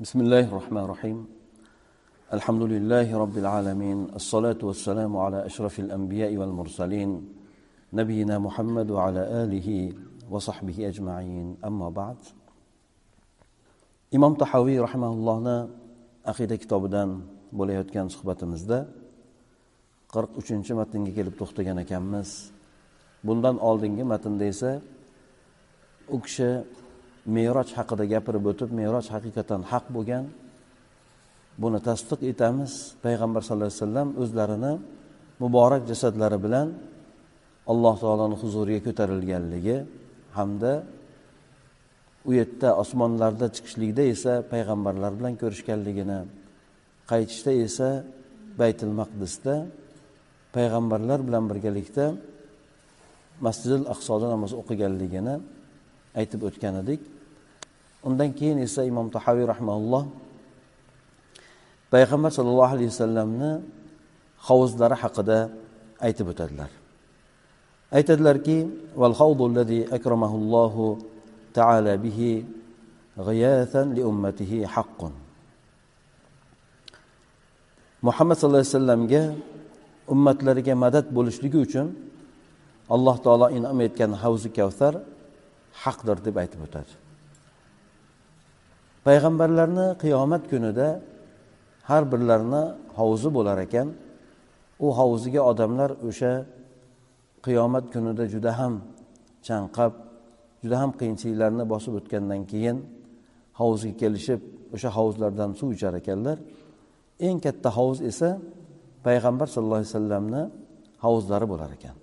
بسم الله الرحمن الرحيم الحمد لله رب العالمين الصلاة والسلام على أشرف الأنبياء والمرسلين نبينا محمد وعلى آله وصحبه أجمعين أما بعد imom tahoviy rahimaullohni aqida kitobidan bo'layotgan suhbatimizda qirq uchinchi matnga kelib to'xtagan ekanmiz bundan oldingi matnda esa u kishi meroj haqida gapirib o'tib meroj haqiqatan haq bo'lgan. Buni tasdiq etamiz. Payg'ambar sallallohu alayhi vasallam o'zlarini muborak jasadlari bilan alloh taoloni huzuriga ko'tarilganligi hamda u yerda osmonlarda chiqishlikda esa payg'ambarlar bilan ko'rishganligini qaytishda esa baytil maqdisda payg'ambarlar bilan birgalikda masjidil aqsoda namoz o'qiganligini aytib o'tgan edik undan keyin esa imom tahaviy rahmaulloh payg'ambar sollallohu alayhi vasallamni hovuzlari haqida aytib o'tadilar. Aytadilarki val havdullazi akramahullohu taala bihi g'iyatan li ummatihi haqqun. Muhammad sallallohu alayhi vasallamga ummatlariga madad bo'lishligi uchun alloh taolo in'om etgan havzi kavsar haqdir deb aytib o'tadi. Payg'ambarlarni qiyomat kunida har birlarini hovzi bo'lar ekan. U hovziga odamlar o'sha qiyomat kunida juda ham chanqab juda ham qiyinchiliklarni bosib o'tgandan keyin hovuzga kelishib o'sha hovuzlardan suv ichar ekanlar. Eng katta hovuz esa payg'ambar sallallohu alayhi vasallamni hovuzlari bo'lar ekan.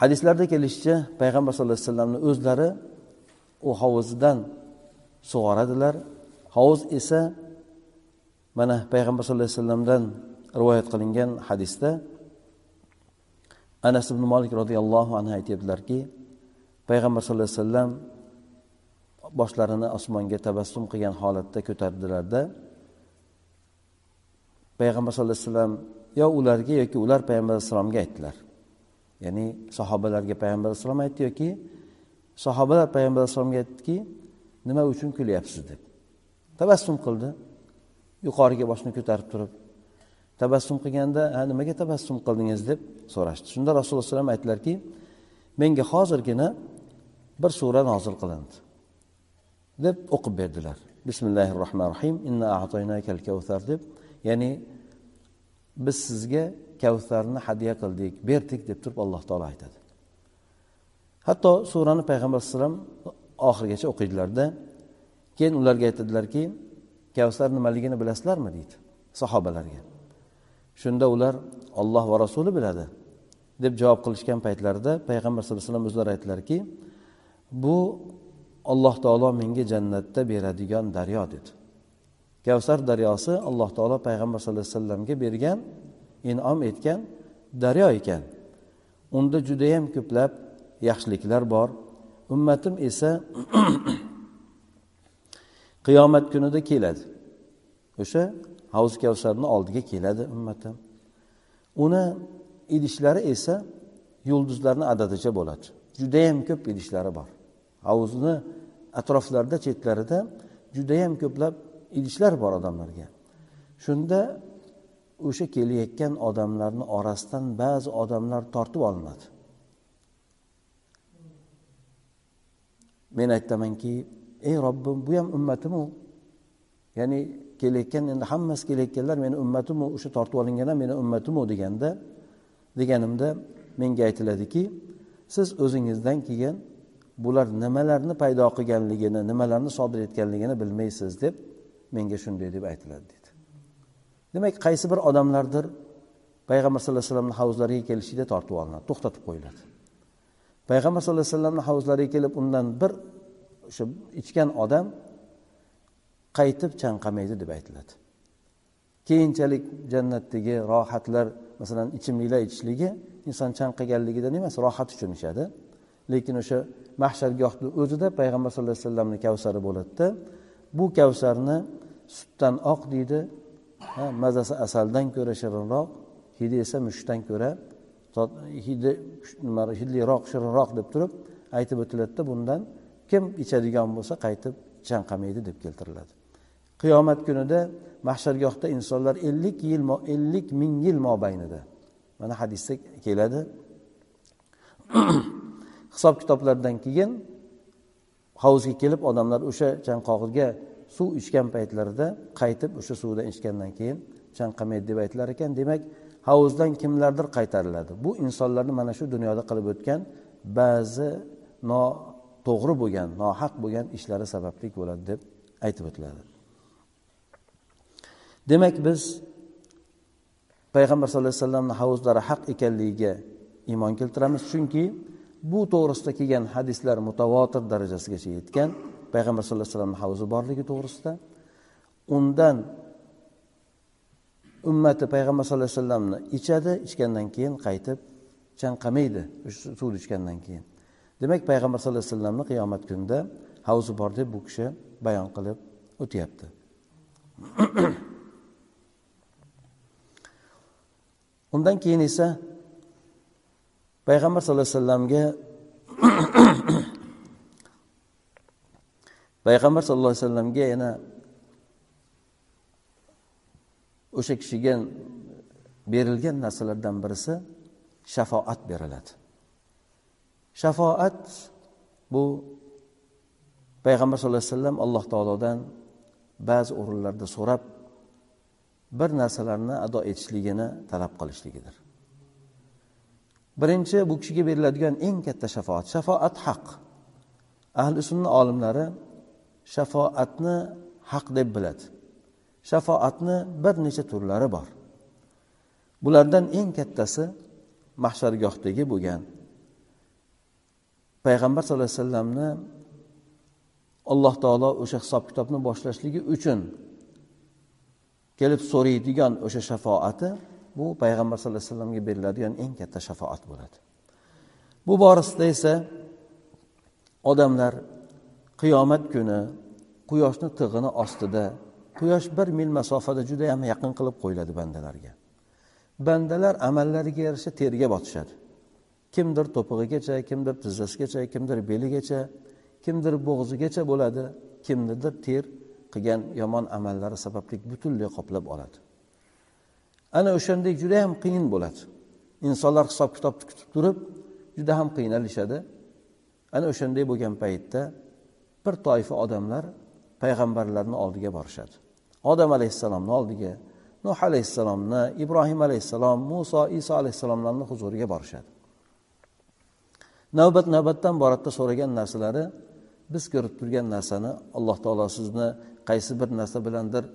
Hadislarda kelishicha payg'ambar sallallohu alayhi vasallamni o'zlari u hovuzdan sug'oradilar. Hovuz esa mana payg'ambar sallallohu alayhi vasallamdan rivoyat qilingan hadisda anas ibn molik roziyallohu anhu aytyaptilarki payg'ambar sallallohu alayhi vasallam boshlarini osmonga tabassum qilgan holatda ko'tardilarda payg'ambar sallallohu alayhi vasallam yo ularga yoki ular payg'ambar alayhissalomga aytdilar. Ya'ni sahobalarga payg'ambar alayhissalom aytdi yoki sahobalar payg'ambar alayhissalomga aytdiki nima uchun kulyapsiz deb. Tabassum qildi. Yuqoriga boshini ko'tarib turib tabassum qilganda ha nimaga tabassum qildingiz? deb so'rashdi. Shunda rasululloh alayhi vasallam aytdilarki menga hozirgina bir sura nozil qilindi deb o'qib berdilar. Bismillahi rohmanir rohim inna atoynakal kavsar deb. Ya'ni biz sizga kavsarni hadya qildik berdik deb turib alloh taolo aytadi. Hatto surani payg'ambar alayhisalom oxirigacha o'qiydilarda keyin ularga aytadilarki kavsar nimaligini bilasizlarmi deydi sahobalarga. Shunda ular olloh va rasuli biladi deb javob qilishgan paytlarida payg'ambar sallallohu alayhi vasallam o'zlari aytdilarki bu alloh taolo menga jannatda beradigan daryo dedi. Kavsar daryosi alloh taolo payg'ambar sallallohu alayhi vasallamga bergan inom etgan daryo ekan. Unda judayam ko'plab yaxshiliklar bor. Ummatim esa qiyomat kunida keladi. O'sha havz kavsarni oldiga keladi ummatim. Uni idishlari esa yulduzlarni adadicha bo'ladi. Judayam ko'p idishlari bor. Havuzni atroflarida chetlarida judayam ko'plab idishlar bor odamlarga. Shunda o'sha kelayotgan odamlarni orasidan ba'zi odamlar tortib olinadi. Men aytamanki ey robbim bu ham ummatimu? Ya'ni kelayotgan endi hammasi kelayotganlar meni ummatimu o'sha tortib olingan ham meni ummatimu deganda deganimda menga aytiladiki siz o'zingizdan keyin bular nimalarni paydo qilganligini nimalarni sodir etganligini bilmaysiz deb menga shunday deb aytiladi dedi. Demak qaysi bir odamlardir payg'ambar sallallohu alayhi vasallamni havuzlariga kelishida tortib olinadi to'xtatib qo'yiladi. Payg'ambar sallallohu alayhi vasallamni havuzlariga kelib undan bir o'sha ichgan odam qaytib chanqamaydi deb aytiladi. Keyinchalik jannatdagi rohatlar masalan ichimliklar ichishligi inson chanqaganligidan emas rohat uchun ichadi lekin o'sha mahshargohni o'zida payg'ambar sallallohu alayhi vasallamni kavsari bo'ladida bu kavsarni sutdan oq deydi mazasi asaldan ko'ra shirinroq hidi esa mushukdan ko'ra hidi nima hidliroq shirinroq deb turib aytib o'tiladida bundan kim ichadigan bo'lsa qaytib chanqamaydi deb keltiriladi. Qiyomat kunida mahshargohda insonlar ellik yil ellik ming yil mobaynida. Mana hadisda keladi. Hisob kitoblardan keyin hovuzga kelib odamlar o'sha chanqog'iga suv ichgan paytlarida qaytib o'sha suvdan ichgandan keyin chanqamaydi deb aytilar ekan. Demak hovuzdan kimlardir qaytariladi. Bu insonlarni mana shu dunyoda qilib o'tgan ba'zi noto'g'ri bo'lgan nohaq bo'lgan ishlari sababli bo'ladi deb aytib o'tiladi. Demak biz payg'ambar sallallohu alayhi vasallamni havuzlari haq ekanligiga iymon keltiramiz. Chunki bu to'g'risida kelgan hadislar mutavotir darajasigacha yetgan. Payg'ambar sallallohu alayhi vasallamni havzi borligi to'g'risida undan ummati payg'ambar sallallohu alayhi vasallamni ichadi ichgandan keyin qaytib chanqamaydi o'sha suvni ichgandan keyin. Demak payg'ambar sallallohu alayhi vasallamni qiyomat kunida havzi bor deb bu kishi bayon qilib o'tyapti. Undan keyin esa payg'ambar sallallohu alayhi vasallamga payg'ambar sallallohu alayhi vasallamga yana o'sha kishiga berilgan narsalardan birisi shafoat beriladi. Shafoat bu payg'ambar sallallohu alayhi vasallam alloh taolodan ba'zi o'rinlarda so'rab bir narsalarni ado etishligini talab qilishligidir. Birinchi bu kishiga beriladigan eng katta shafoat shafoat haq. Ahli sunna olimlari shafoatni haq deb biladi. Shafoatni bir necha turlari bor. Bulardan eng kattasi mahshargohdagi bo'lgan. Payg'ambar sallallohu alayhi vasallamni alloh taolo o'sha hisob kitobni boshlashligi uchun kelib so'raydigan o'sha shafoati bu payg'ambar sallallohu alayhi vasallamga beriladigan eng katta shafoat bo'ladi. Bu borasida esa odamlar qiyomat kuni quyoshni tig'ini ostida quyosh bir mil masofada juda yam yaqin qilib qo'yiladi bandalarga. Bandalar amallariga yarasha terga botishadi. Kimdir to'pig'igacha kimdir tizzasigacha kimdir beligacha kimdir bo'g'zigacha bo'ladi kimnidir ter qilgan yomon amallari sababli butunlay qoplab oladi. Ana o'shanday juda ham qiyin bo'ladi. Insonlar hisob kitobni kutib turib juda ham qiynalishadi. Ana o'shanday bo'lgan paytda bir toifa odamlar payg'ambarlarni oldiga borishadi. Odam alayhissalomni oldiga nuh alayhissalomni ibrohim alayhissalom muso iso alayhissalomlarni huzuriga borishadi. Navbat navbatdan boradida so'ragan narsalari biz ko'rib turgan narsani alloh taolo sizni qaysi bir narsa bilandir e,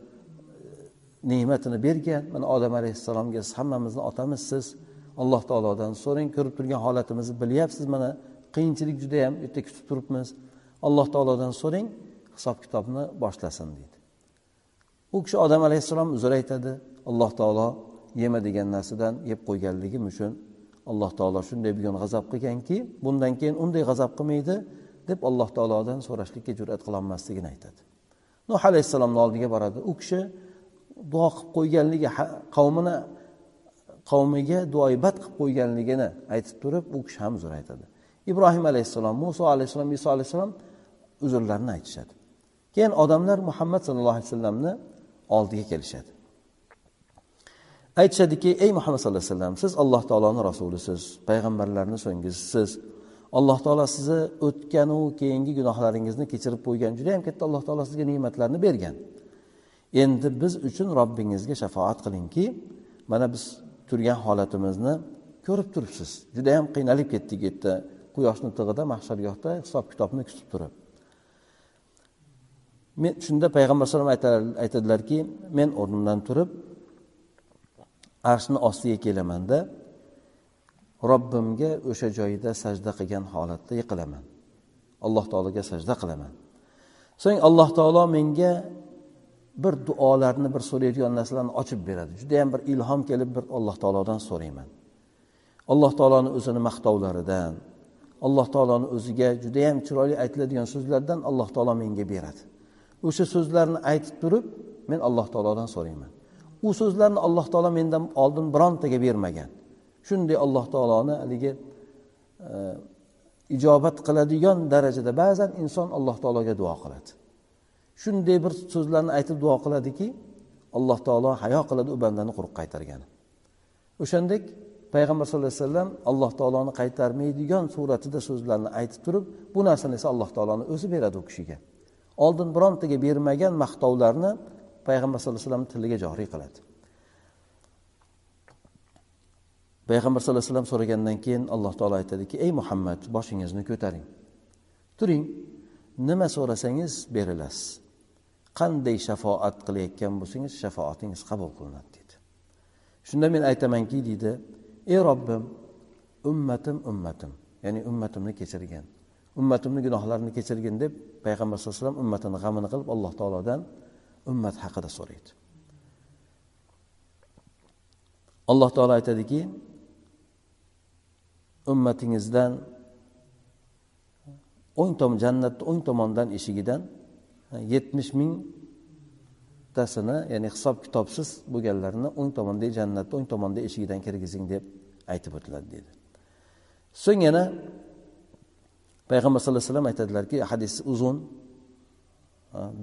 ne'matini bergan mana odam alayhissalomga siz hammamizni otamizsiz alloh taolodan so'rang ko'rib turgan holatimizni bilyapsiz mana qiyinchilik juda yam u yerda kutib turibmiz. Alloh taolodan so'rang hisob kitobni boshlasin deydi. U kishi odam alayhissalom uzr aytadi alloh taolo yema degan narsadan yeb qo'yganligim uchun alloh taolo shunday bugun g'azab qilganki bundan keyin unday g'azab qilmaydi deb alloh taolodan so'rashlikka jur'at qilolmasligini aytadi. Nuh alayhissalomni oldiga boradi. U kishi duo qilib qo'yganligi qavmini qavmiga duoibat qilib qo'yganligini aytib turib u kishi ham uzr aytadi. Ibrohim alayhissalom muso alayhissalom iso alayhissalom uzrlarini aytishadi. Keyin odamlar muhammad sallallohu alayhi vasallamni oldiga kelishadi. Aytishadiki ey muhammad sallallohu alayhi vasallam siz alloh taoloni rasulisiz payg'ambarlarni so'nggisiz alloh taolo sizni o'tganu keyingi gunohlaringizni kechirib qo'ygan juda yam katta alloh taolo sizga ne'matlarni bergan. Endi biz uchun robbingizga shafoat qilingki mana biz turgan holatimizni ko'rib turibsiz. Juda yam qiynalib ketdik u yerda quyoshni tig'ida mahshargohda hisob kitobni kutib turib. Men shunda payg'ambar alayhisalom aytadilarki men o'rnimdan turib arshni ostiga kelamanda robbimga o'sha joyida sajda qilgan holatda yiqilaman. Alloh taologa sajda qilaman. So'ng alloh taolo menga bir duolarni bir so'raydigan narsalarni ochib beradi. Judayam bir ilhom kelib bir alloh taolodan so'rayman. Alloh taoloni o'zini maqtovlaridan alloh taoloni o'ziga judayam chiroyli aytiladigan so'zlardan alloh taolo menga beradi. O'sha so'zlarni aytib turib men alloh taolodan so'rayman. U so'zlarni alloh taolo mendan oldin birontaga bermagan. Shunday alloh taoloni haligi e, ijobat qiladigan darajada ba'zan inson alloh taologa duo qiladi. Shunday bir so'zlarni aytib duo qiladiki alloh taolo hayo qiladi u bandani quruq qaytargani. O'shandek payg'ambar sallallohu alayhi vasallam alloh taoloni qaytarmaydigan suratida so'zlarni aytib turib bu narsani esa alloh taoloni o'zi beradi u kishiga. Oldin birontaga bermagan maqtovlarni payg'ambar sallallohu alayhi vasallam tiliga joriy qiladi. Payg'ambar sallallohu alayhi vasallam so'ragandan keyin alloh taolo aytadiki ey muhammad boshingizni ko'taring. Turing. Nima so'rasangiz berilasiz. Qanday shafoat qilayotgan bo'lsangiz shafoatingiz qabul qilinadi deydi shunda men aytamanki deydi ey robbim ummatim ummatim ya'ni ummatimni kechirgin ummatimni gunohlarini kechirgin deb payg'ambar sallallohu alayhi vasallam ummatini g'amini qilib alloh taolodan ummat haqida so'raydi. Alloh taolo aytadiki ummatingizdan o'ng tom jannatni o'ng tomondan eshigidan yetmish mingtasini ya'ni hisob kitobsiz bo'lganlarini o'ng tomondagi jannatni o'ng tomonda eshigidan kirgizing deb aytib o'tiladi deydi so'ng yana payg'ambar sallallohu alayhi vasallam aytadilarki hadis uzun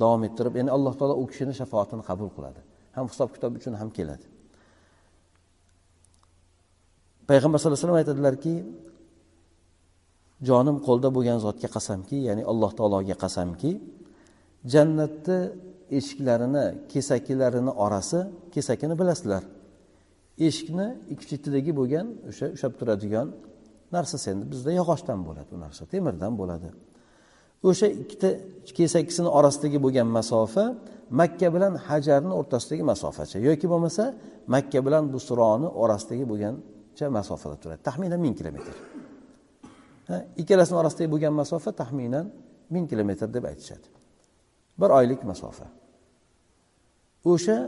davom ettirib ya'ni alloh taolo u kishini shafoatini qabul qiladi. Ham hisob kitob uchun ham keladi. Payg'ambar sallallohu alayhi vasallam aytadilarki jonim qo'lda bo'lgan zotga qasamki ya'ni alloh taologa qasamki jannatni eshiklarini kesaklarini orasi kesakini bilasizlar. Eshikni ikki chetidagi bo'lgan o'sha ushlab turadigan narsasi endi bizda yog'ochdan bo'ladi u narsa temirdan bo'ladi. O'sha ikkita kesakisini orasidagi bo'lgan masofa makka bilan hajarni o'rtasidagi masofacha. Yoki bo'lmasa makka bilan busroni orasidagi bo'lgancha masofada turadi. Taxminan ming kilometr. Ikkalasini orasidagi bo'lgan masofa taxminan ming kilometr deb aytishadi. Bir oylik masofa. O'sha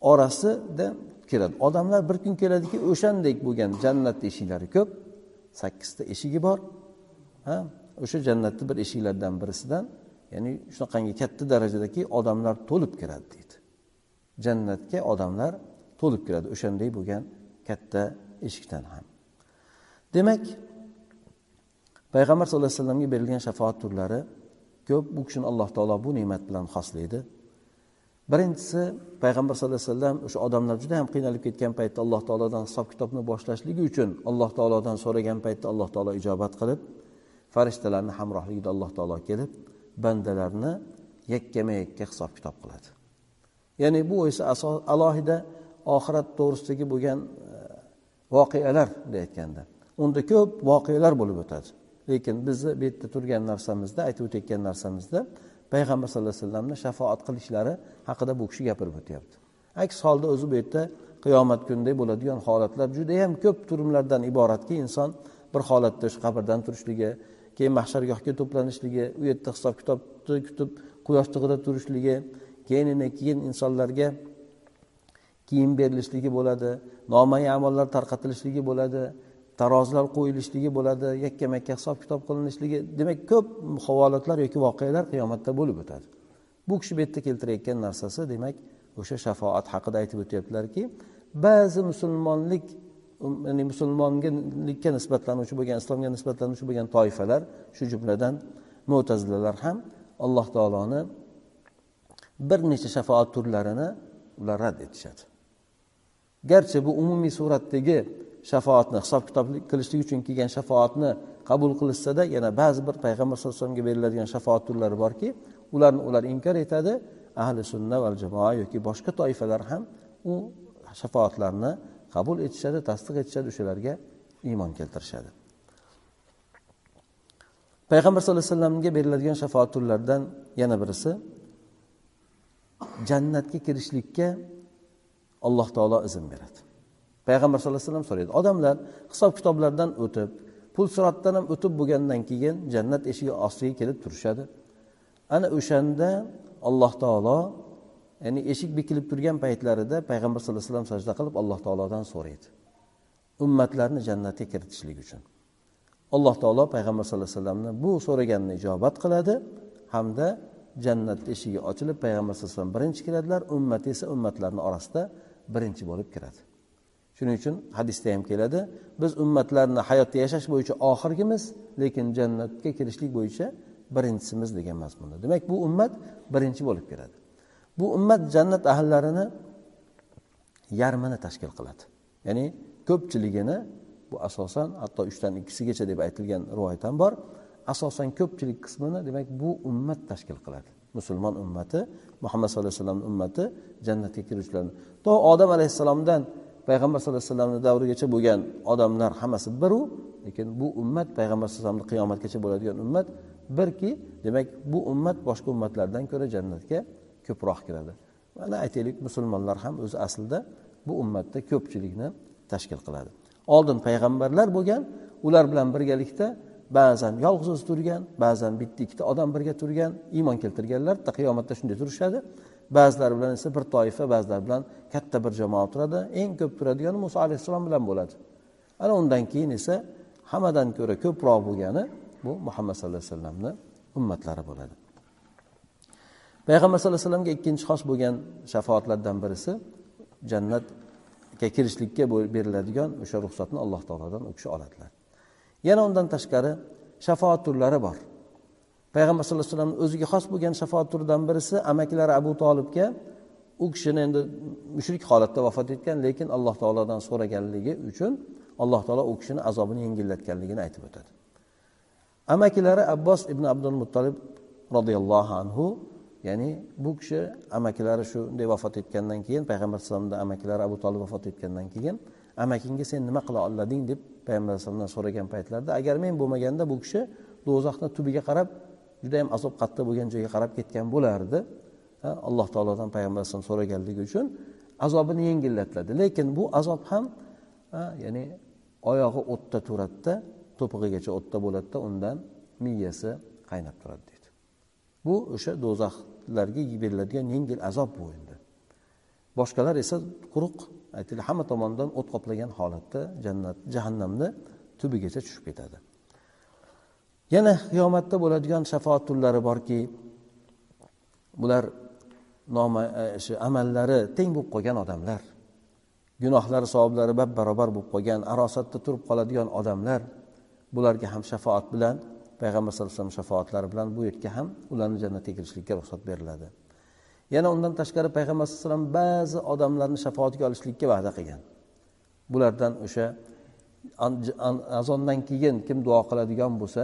orasida kiradi. Odamlar bir kun keladiki o'shandek bo'lgan jannatni eshiklari ko'p. Sakkizta eshigi bor. Ha? O'sha jannatni bir eshiklaridan birisidan ya'ni shunaqangi katta darajadaki odamlar to'lib kiradi deydi. Jannatga odamlar to'lib kiradi o'shanday bo'lgan katta eshikdan ham. Demak payg'ambar sallallohu alayhi vasallamga berilgan shafoat turlari ko'p. Bu kishini alloh taolo bu ne'mat bilan xoslaydi. Birinchisi payg'ambar sallallohu alayhi vasallam o'sha odamlar juda yam qiynalib ketgan paytda alloh taolodan hisob kitobni boshlashligi uchun alloh taolodan so'ragan paytda alloh taolo ijobat qilib farishtalarni hamrohligida alloh taolo kelib bandalarni yakkama yakka hisob kitob qiladi. Ya'ni bu esa alohida oxirat to'g'risidagi bo'lgan e, voqealar voqealar deyayotganda unda ko'p voqealar bo'lib o'tadi. Lekin bizni bu yerda turgan narsamizda aytib o'tayotgan narsamizda payg'ambar sallallohu alayhi vasallamni shafoat qilishlari haqida bu kishi gapirib o'tyapti. Aks holda o'zi bu yerda qiyomat kunida bo'ladigan holatlar judayam ko'p turumlardan iboratki inson bir holatda shu qabrdan turishligi keyin mahshargohga to'planishligi u yerda hisob kitobni kutib quyosh tig'ida turishligi keyin keyin insonlarga kiyim berilishligi bo'ladi nomai amallar tarqatilishligi bo'ladi. Tarozilar qo'yilishligi bo'ladi yakka makka hisob kitob qilinishligi demak ko'p havolatlar yoki voqealar qiyomatda bo'lib o'tadi. Bu kishi bu yerda keltirayotgan narsasi demak o'sha shafoat haqida aytib o'tyaptilarki ba'zi musulmonlik ya'ni musulmonlikka nisbatlanuvchi bo'lgan islomga nisbatlanuvchi bo'lgan toifalar shu jumladan mo'tazilalar ham alloh taoloni bir necha shafoat turlarini ular rad etishadi. Garchi bu umumiy suratdagi shafoatni hisob kitob qilishlik uchun kelgan shafoatni qabul qilishsada yana ba'zi bir payg'ambar sallallohu alayhi vasallamga beriladigan shafoat turlari borki ularni ular inkor etadi ahli sunna val jamoa yoki boshqa toifalar ham u shafoatlarni qabul etishadi tasdiq etishadi o'shalarga iymon keltirishadi. Payg'ambar sallallohu alayhi vasallamga beriladigan shafoat turlaridan yana birisi jannatga kirishlikka alloh taolo izn beradi. Payg'ambar sallallohu alayhi vasallam so'raydi. Odamlar hisob kitoblardan o'tib pul sirotdan ham o'tib bo'lgandan keyin jannat eshigi ostiga kelib turishadi. Ana o'shanda alloh taolo ya'ni eshik bekilib turgan paytlarida payg'ambar sallallohu alayhi vasallam sajda qilib alloh taolodan so'raydi. Ummatlarni jannatga kiritishlik uchun. Alloh taolo payg'ambar sallallohu alayhi vasallamni bu so'raganini ijobat qiladi hamda jannat eshigi ochilib payg'ambar sallallohu alayhi vasallam birinchi kiradilar ummati esa ummatlarni orasida birinchi bo'lib kiradi. Shuning uchun hadisda ham keladi biz ummatlarni hayotda yashash bo'yicha oxirgimiz lekin jannatga kirishlik bo'yicha birinchisimiz degan mazmunda. Demak bu ummat birinchi bo'lib keladi. Bu ummat jannat ahllarini yarmini tashkil qiladi. Ya'ni ko'pchiligini bu asosan hatto uchdan ikkisigacha deb aytilgan rivoyat ham bor asosan ko'pchilik qismini demak bu ummat tashkil qiladi. Musulmon ummati muhammad sallallohu alayhi vasallam ummati jannatga kiruvchilarni. To odam alayhissalomdan payg'ambar sallallohu alayhi vasallamni davrigacha bo'lgan odamlar hammasi biru lekin bu ummat payg'ambar sallallohu alayhi vasallamni qiyomatgacha bo'ladigan ummat birki demak bu ummat boshqa ummatlardan ko'ra jannatga ko'proq kiradi. Mana aytaylik musulmonlar ham o'zi aslida bu ummatda ko'pchilikni tashkil qiladi. Oldin payg'ambarlar bo'lgan ular bilan birgalikda ba'zan yolg'iz o'zi turgan ba'zan bitta ikkita odam birga turgan iymon keltirganlar qiyomatda shunday turishadi. Ba'zilar bilan esa bir toifa ba'zilar bilan katta bir jamoa turadi. Eng ko'p turadigani muso alayhissalom bilan bo'ladi. Ana undan keyin esa hammadan ko'ra ko'proq bo'lgani bu muhammad sallallohu alayhi vasallamni ummatlari bo'ladi. Payg'ambar sallallohu alayhi vasallamga ikkinchi xos bo'lgan shafoatlardan birisi jannatga kirishlikka beriladigan o'sha ruxsatni alloh taolodan u kishi oladilar. Yana undan tashqari shafoat turlari bor. Payg'ambar sallallohu alayhi vasallamni o'ziga xos bo'lgan shafoat turidan birisi amakilari abu tolibga u kishini endi mushrik holatda vafot etgan lekin alloh taolodan so'raganligi uchun alloh taolo u kishini azobini yengillatganligini aytib o'tadi. Amakilari abbos ibn abdul muttolib roziyallohu anhu ya'ni bu kishi amakilari shunday vafot etgandan keyin payg'ambar alayhisalomni amakilari abu tolib vafot etgandan keyin amakingga sen nima qila olading deb payg'ambar alayhisalomdan so'ragan paytlarida agar men bo'lmaganda bu kishi do'zaxni tubiga qarab judayam azob qattiq bo'lgan joyga qarab ketgan bo'lardi. Alloh taolodan payg'ambar alayhisalom so'raganligi uchun azobini yengillatadi. Lekin bu azob ham ya'ni oyog'i o'tda turadida to'pig'igacha o'tda bo'ladida undan miyasi qaynab turadi deydi. Bu o'sha do'zaxlarga beriladigan yengil azob bu endi. Boshqalar esa quruq aytaylik hamma tomondan o't qoplagan holatda jannat jahannamni tubigacha tushib ketadi. Yana qiyomatda bo'ladigan shafoat turlari borki bular noma e, shu amallari teng bo'lib qolgan odamlar. Gunohlari savoblari bab barobar bo'lib qolgan arosatda turib qoladigan odamlar bularga ham shafoat bilan payg'ambar sallallohu alayhi vasallam shafoatlari bilan bu yerga ham ularni jannatga kirishlikka ruxsat beriladi. Yana undan tashqari payg'ambar sallallohu alayhi vasallam ba'zi odamlarni shafoatiga olishlikka va'da qilgan. Bulardan o'sha azondan keyin kim duo qiladigan bo'lsa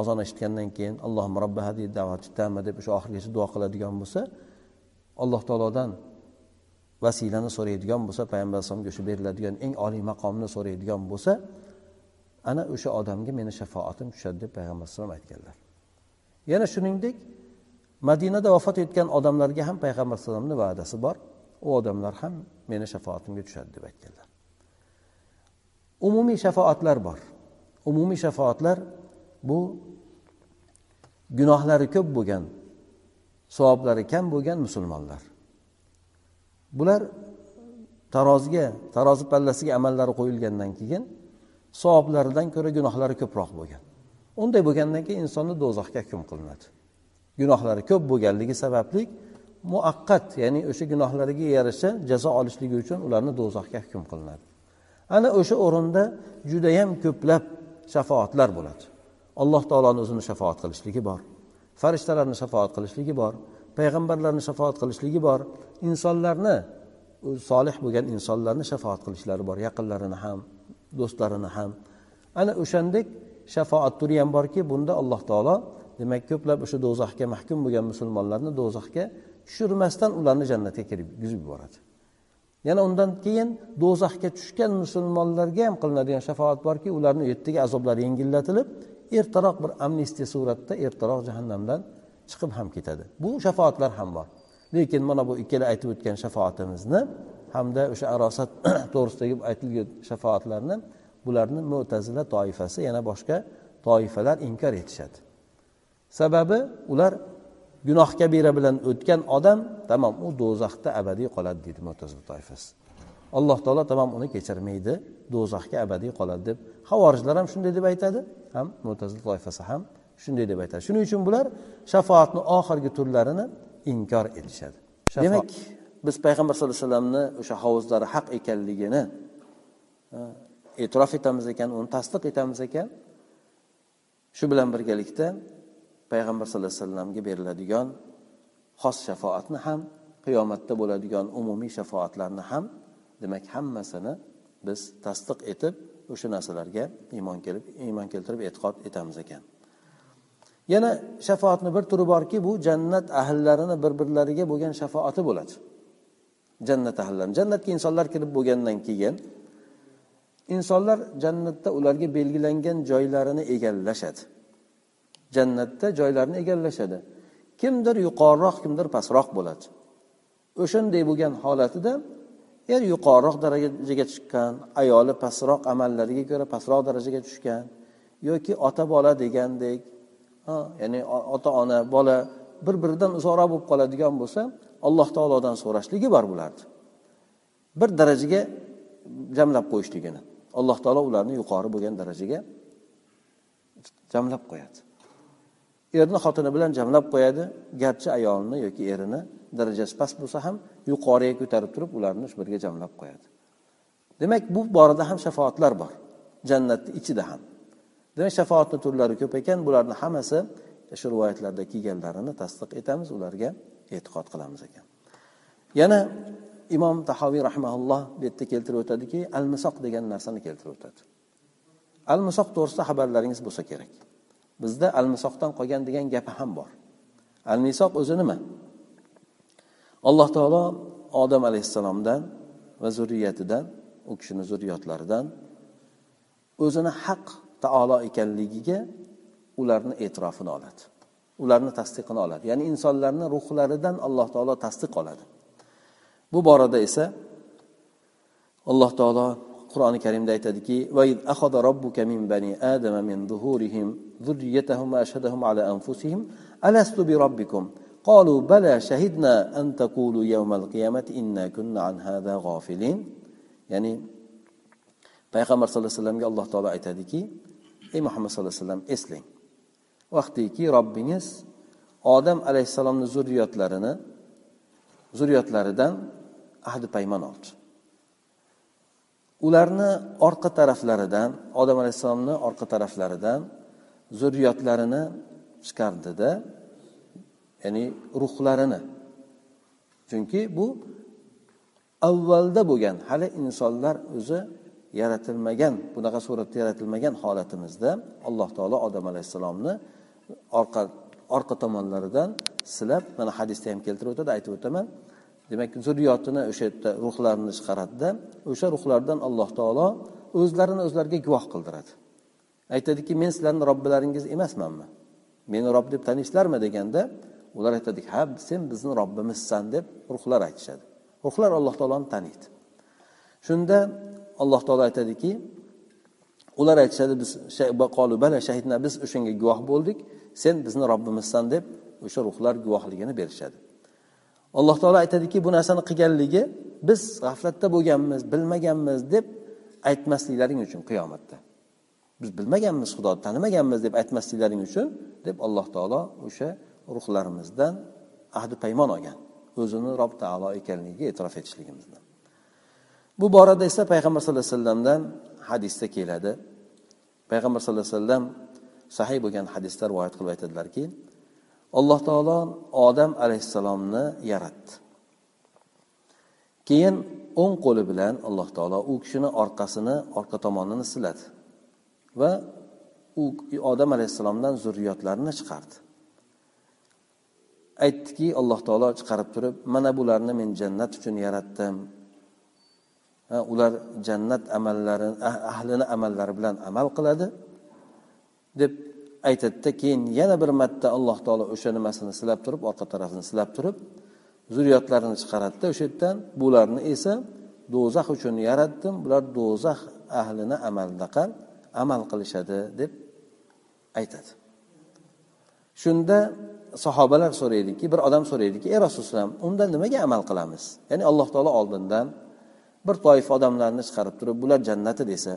azon eshitgandan keyin allohim robba hadi tama deb o'sha oxirigacha duo qiladigan bo'lsa alloh taolodan vasilani so'raydigan bo'lsa payg'ambar alayhisalomga o'sha beriladigan eng oliy maqomni so'raydigan bo'lsa ana o'sha odamga meni shafaatim tushadi deb payg'ambar alayhisalom aytganlar. Yana shuningdek madinada vafot etgan odamlarga ham payg'ambar alayhisalomni va'dasi bor. U odamlar ham meni shafaatimga tushadi deb aytganlar. Umumiy shafoatlar bor. Umumiy shafoatlar bu gunohlari ko'p bo'lgan savoblari kam bo'lgan musulmonlar. Bular taroziga tarozi pallasiga amallari qo'yilgandan keyin savoblaridan ko'ra gunohlari ko'proq bo'lgan. Unday bo'lgandan keyin insonni do'zaxga hukm qilinadi. Gunohlari ko'p bo'lganligi sababli muaqqat ya'ni o'sha gunohlariga yarasha jazo olishligi uchun ularni do'zaxga hukm qilinadi. Ana o'sha o'rinda judayam ko'plab shafoatlar bo'ladi. Alloh taoloni o'zini shafoat qilishligi bor. Farishtalarni shafoat qilishligi bor. Payg'ambarlarni shafoat qilishligi bor. Insonlarni solih bo'lgan insonlarni shafoat qilishlari bor. Yaqinlarini ham do'stlarini ham. Ana o'shandek shafoat turi ham borki bunda alloh taolo demak ko'plab o'sha do'zaxga mahkum bo'lgan musulmonlarni do'zaxga tushirmasdan ularni jannatga kirgizib yuboradi. Yana undan keyin do'zaxga tushgan musulmonlarga ham qilinadigan shafoat borki ularni u yerdagi azoblari yengillatilib ertaroq bir amnistiya suratda ertaroq jahannamdan chiqib ham ketadi. Bu shafoatlar ham bor. Lekin mana bu ikkala aytib o'tgan shafoatimizni hamda o'sha arosat to'g'risidagi aytilgan shafoatlarni bularni mo'tazila toifasi yana boshqa toifalar inkor etishadi. Sababi ular gunoh kabira bilan o'tgan odam tamom u do'zaxda abadiy qoladi deydi mo'tazila toifasi. Alloh taolo tamom uni kechirmaydi do'zaxga abadiy qoladi deb. Havorijlar ham shunday deb aytadi ham mo'tazil toifasi ham shunday deb aytadi. Shuning uchun bular shafoatni oxirgi turlarini inkor etishadi. Demak biz payg'ambar sallallohu alayhi vasallamni o'sha hovuzlari haq ekanligini e'tirof etamiz ekan uni tasdiq etamiz ekan. Shu bilan birgalikda payg'ambar sallallohu alayhi vasallamga beriladigan xos shafoatni ham qiyomatda bo'ladigan umumiy shafoatlarni ham demak hammasini biz tasdiq etib o'sha narsalarga iymon kelib iymon keltirib e'tiqod etamiz ekan. Yana shafoatni bir turi borki bu jannat ahllarini bir birlariga bo'lgan shafoati bo'ladi. Jannat ahllarini jannatga insonlar kirib bo'lgandan keyin insonlar jannatda ularga belgilangan joylarini egallashadi. Jannatda joylarini egallashadi. Kimdir yuqoriroq kimdir pastroq bo'ladi. O'shanday bo'lgan holatida er yuqoriroq darajaga chiqqan ayoli pastroq amallariga ko'ra pastroq darajaga tushgan yoki ota bola degandek ya'ni ota ona bola bir biridan uzoqroq bo'lib qoladigan bo'lsa alloh taolodan so'rashligi bor bularni. Bir darajaga jamlab qo'yishligini alloh taolo ularni yuqori bo'lgan darajaga jamlab qo'yadi. Erni xotini bilan jamlab qo'yadi garchi ayolni yoki erini darajasi past bo'lsa ham yuqoriga ko'tarib turib ularni shu birga jamlab qo'yadi. Demak bu borada ham shafoatlar bor. Jannatni ichida ham. Demak shafoatni turlari ko'p ekan bularni hammasi shu rivoyatlarda kelganlarini tasdiq etamiz ularga e'tiqod qilamiz ekan. Yana imom tahoviy rahmaulloh bu yerda keltirib o'tadiki al misoq degan narsani keltirib o'tadi. Al misoq to'g'risida xabarlaringiz bo'lsa kerak. Bizda almisoqdan qolgan degan gapi ham bor. Almisoq o'zi nima? Alloh taolo odam alayhissalomdan va zurriyatidan u kishini zurriyotlaridan o'zini haq taolo ekanligiga ularni e'tirofini oladi. Ularni tasdiqini oladi. Ya'ni insonlarni ruhlaridan alloh taolo tasdiq oladi. Bu borada esa alloh taolo qur'oni karimda aytadiki robbuka min bani adama min zuhurihim zurriyatahum ashhadahum ala anfusihim alastu bi robbikum قالوا بلى شهدنا أن تقولوا يوم القيامة إنا كنا عن هذا غافلين ya'ni payg'ambar sallallohu alayhi vasallamga alloh taolo aytadiki ey muhammad sallallohu alayhi vasallam eslang vaqtiki robbingiz odam alayhissalomni zurriyotlarini zurriyotlaridan ahdi paymon oldi ularni orqa taraflaridan odam alayhissalomni orqa taraflaridan zurriyotlarini chiqardida ya'ni ruhlarini. Chunki bu avvalda bo'lgan hali insonlar o'zi yaratilmagan bunaqa suratda yaratilmagan holatimizda alloh taolo odam alayhissalomni orqa orqa tomonlaridan silab mana hadisda ham keltirib o'tadi aytib o'taman. Demak zurriyotini o'sha yerda ruhlarini chiqaradida o'sha ruhlardan alloh taolo o'zlarini o'zlariga guvoh qildiradi. Aytadiki men sizlarni robbilaringiz emasmanmi? Meni rob deb taniysizlarmi deganda ular aytadiki ha sen bizni robbimizsan deb ruhlar aytishadi. Ruhlar alloh taoloni taniydi. Shunda alloh taolo aytadiki ular aytishadi biz bala shahidna biz o'shanga guvoh bo'ldik. Sen bizni robbimizsan deb o'sha ruhlar guvohligini berishadi. Alloh taolo aytadiki bu narsani qilganligi biz g'aflatda bo'lganmiz bilmaganmiz deb aytmasliklaring uchun qiyomatda. Biz bilmaganmiz xudoni tanimaganmiz deb aytmasliklaring uchun deb alloh taolo o'sha ruhlarimizdan ahdi paymon olgan o'zini rob taolo ekanligiga e'tirof etishligimizdan. Bu borada esa payg'ambar sallallohu alayhi vasallamdan hadisda keladi. Payg'ambar sallallohu alayhi vasallam sahiy bo'lgan hadisda rivoyat qilib aytadilarki alloh taolo odam alayhissalomni yaratdi. Keyin o'ng qo'li bilan alloh taolo u kishini orqasini orqa tomonini siladi. Va u odam alayhissalomdan zurriyotlarini chiqardi. Aytdiki alloh taolo chiqarib turib mana bularni men jannat uchun yaratdim. Ular jannat amallari ah, ahlini amallari bilan amal qiladi. deb aytadida keyin yana bir marta alloh taolo o'sha nimasini silab turib orqa tarafini silab turib zurriyotlarini chiqaradida o'sha yerdan bularni esa do'zax uchun yaratdim. Bular do'zax ahlini amaldaqa amal qilishadi deb aytadi. Shunda sahobalar so'raydiki bir odam so'raydiki ey rasululloh unda nimaga amal qilamiz? Ya'ni alloh taolo oldindan bir toifa odamlarni chiqarib turib bular jannati desa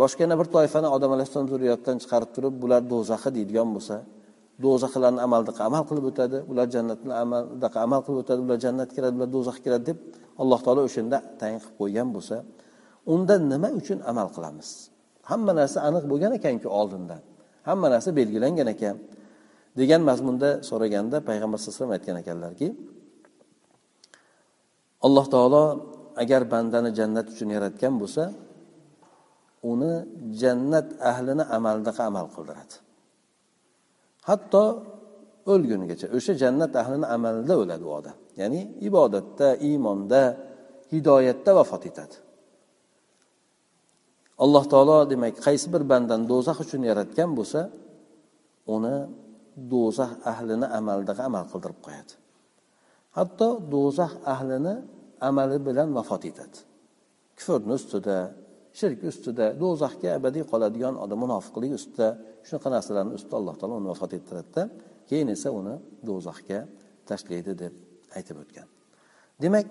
boshqa yana bir toifani odam alayhissalom zurriyatidan chiqarib turib bular do'zaxi deydigan bo'lsa do'zaxlarni amaldaqa amal qilib o'tadi ular jannatni amaldaqa amal qilib o'tadi ular jannatga kiradi ular do'zaxga kiradi deb alloh taolo o'shanda tayin qilib qo'ygan bo'lsa unda nima uchun amal qilamiz? Hamma narsa aniq bo'lgan ekanku oldindan. Hamma narsa belgilangan ekan. Degan mazmunda so'raganda payg'ambar sallallohu alayhi vasallam aytgan ekanlarki alloh taolo agar bandani jannat uchun yaratgan bo'lsa uni jannat ahlini amalidaqa amal qildiradi. Hatto o'lgunigacha o'sha jannat ahlini amalida o'ladi u odam. Ya'ni ibodatda iymonda hidoyatda vafot etadi. Alloh taolo demak qaysi bir bandani do'zax uchun yaratgan bo'lsa uni do'zax ahlini amaldagi amal qildirib qo'yadi. Hatto do'zax ahlini amali bilan vafot etadi. Kufrni ustida shirk ustida do'zaxga abadiy qoladigan odam munofiqlik ustida shunaqa narsalarni ustida alloh taolo uni vafot ettiradida keyin esa uni do'zaxga tashlaydi deb aytib o'tgan. Demak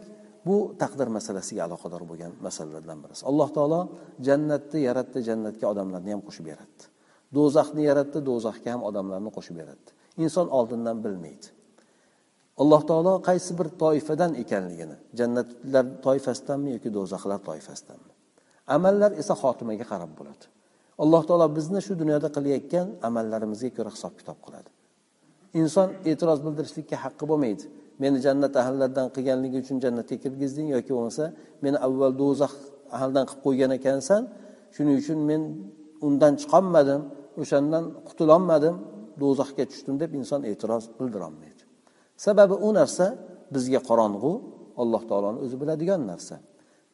bu taqdir masalasiga aloqador bo'lgan masalalardan birisi. Alloh taolo jannatni yaratdi jannatga odamlarni ham qo'shib yaratdi. Do'zaxni yaratdi do'zaxga ham odamlarni qo'shib yaratdi. Inson oldindan bilmaydi. Alloh taolo qaysi bir toifadan ekanligini jannatlar toifasidanmi yoki do'zaxlar toifasidanmi? Amallar esa xotimaga qarab bo'ladi. Alloh taolo bizni shu dunyoda qilayotgan amallarimizga ko'ra hisob kitob qiladi. Inson e'tiroz bildirishlikka haqqi bo'lmaydi. Meni jannat ahllaridan qilganligi uchun jannatga kirgizding yoki bo'lmasa meni avval do'zax ahlidan qilib qo'ygan ekansan shuning uchun men undan chiqolmadim o'shandan qutulolmadim do'zaxga tushdim deb inson e'tiroz bildirolmaydi sababi u narsa bizga qorong'u alloh taoloni o'zi biladigan narsa.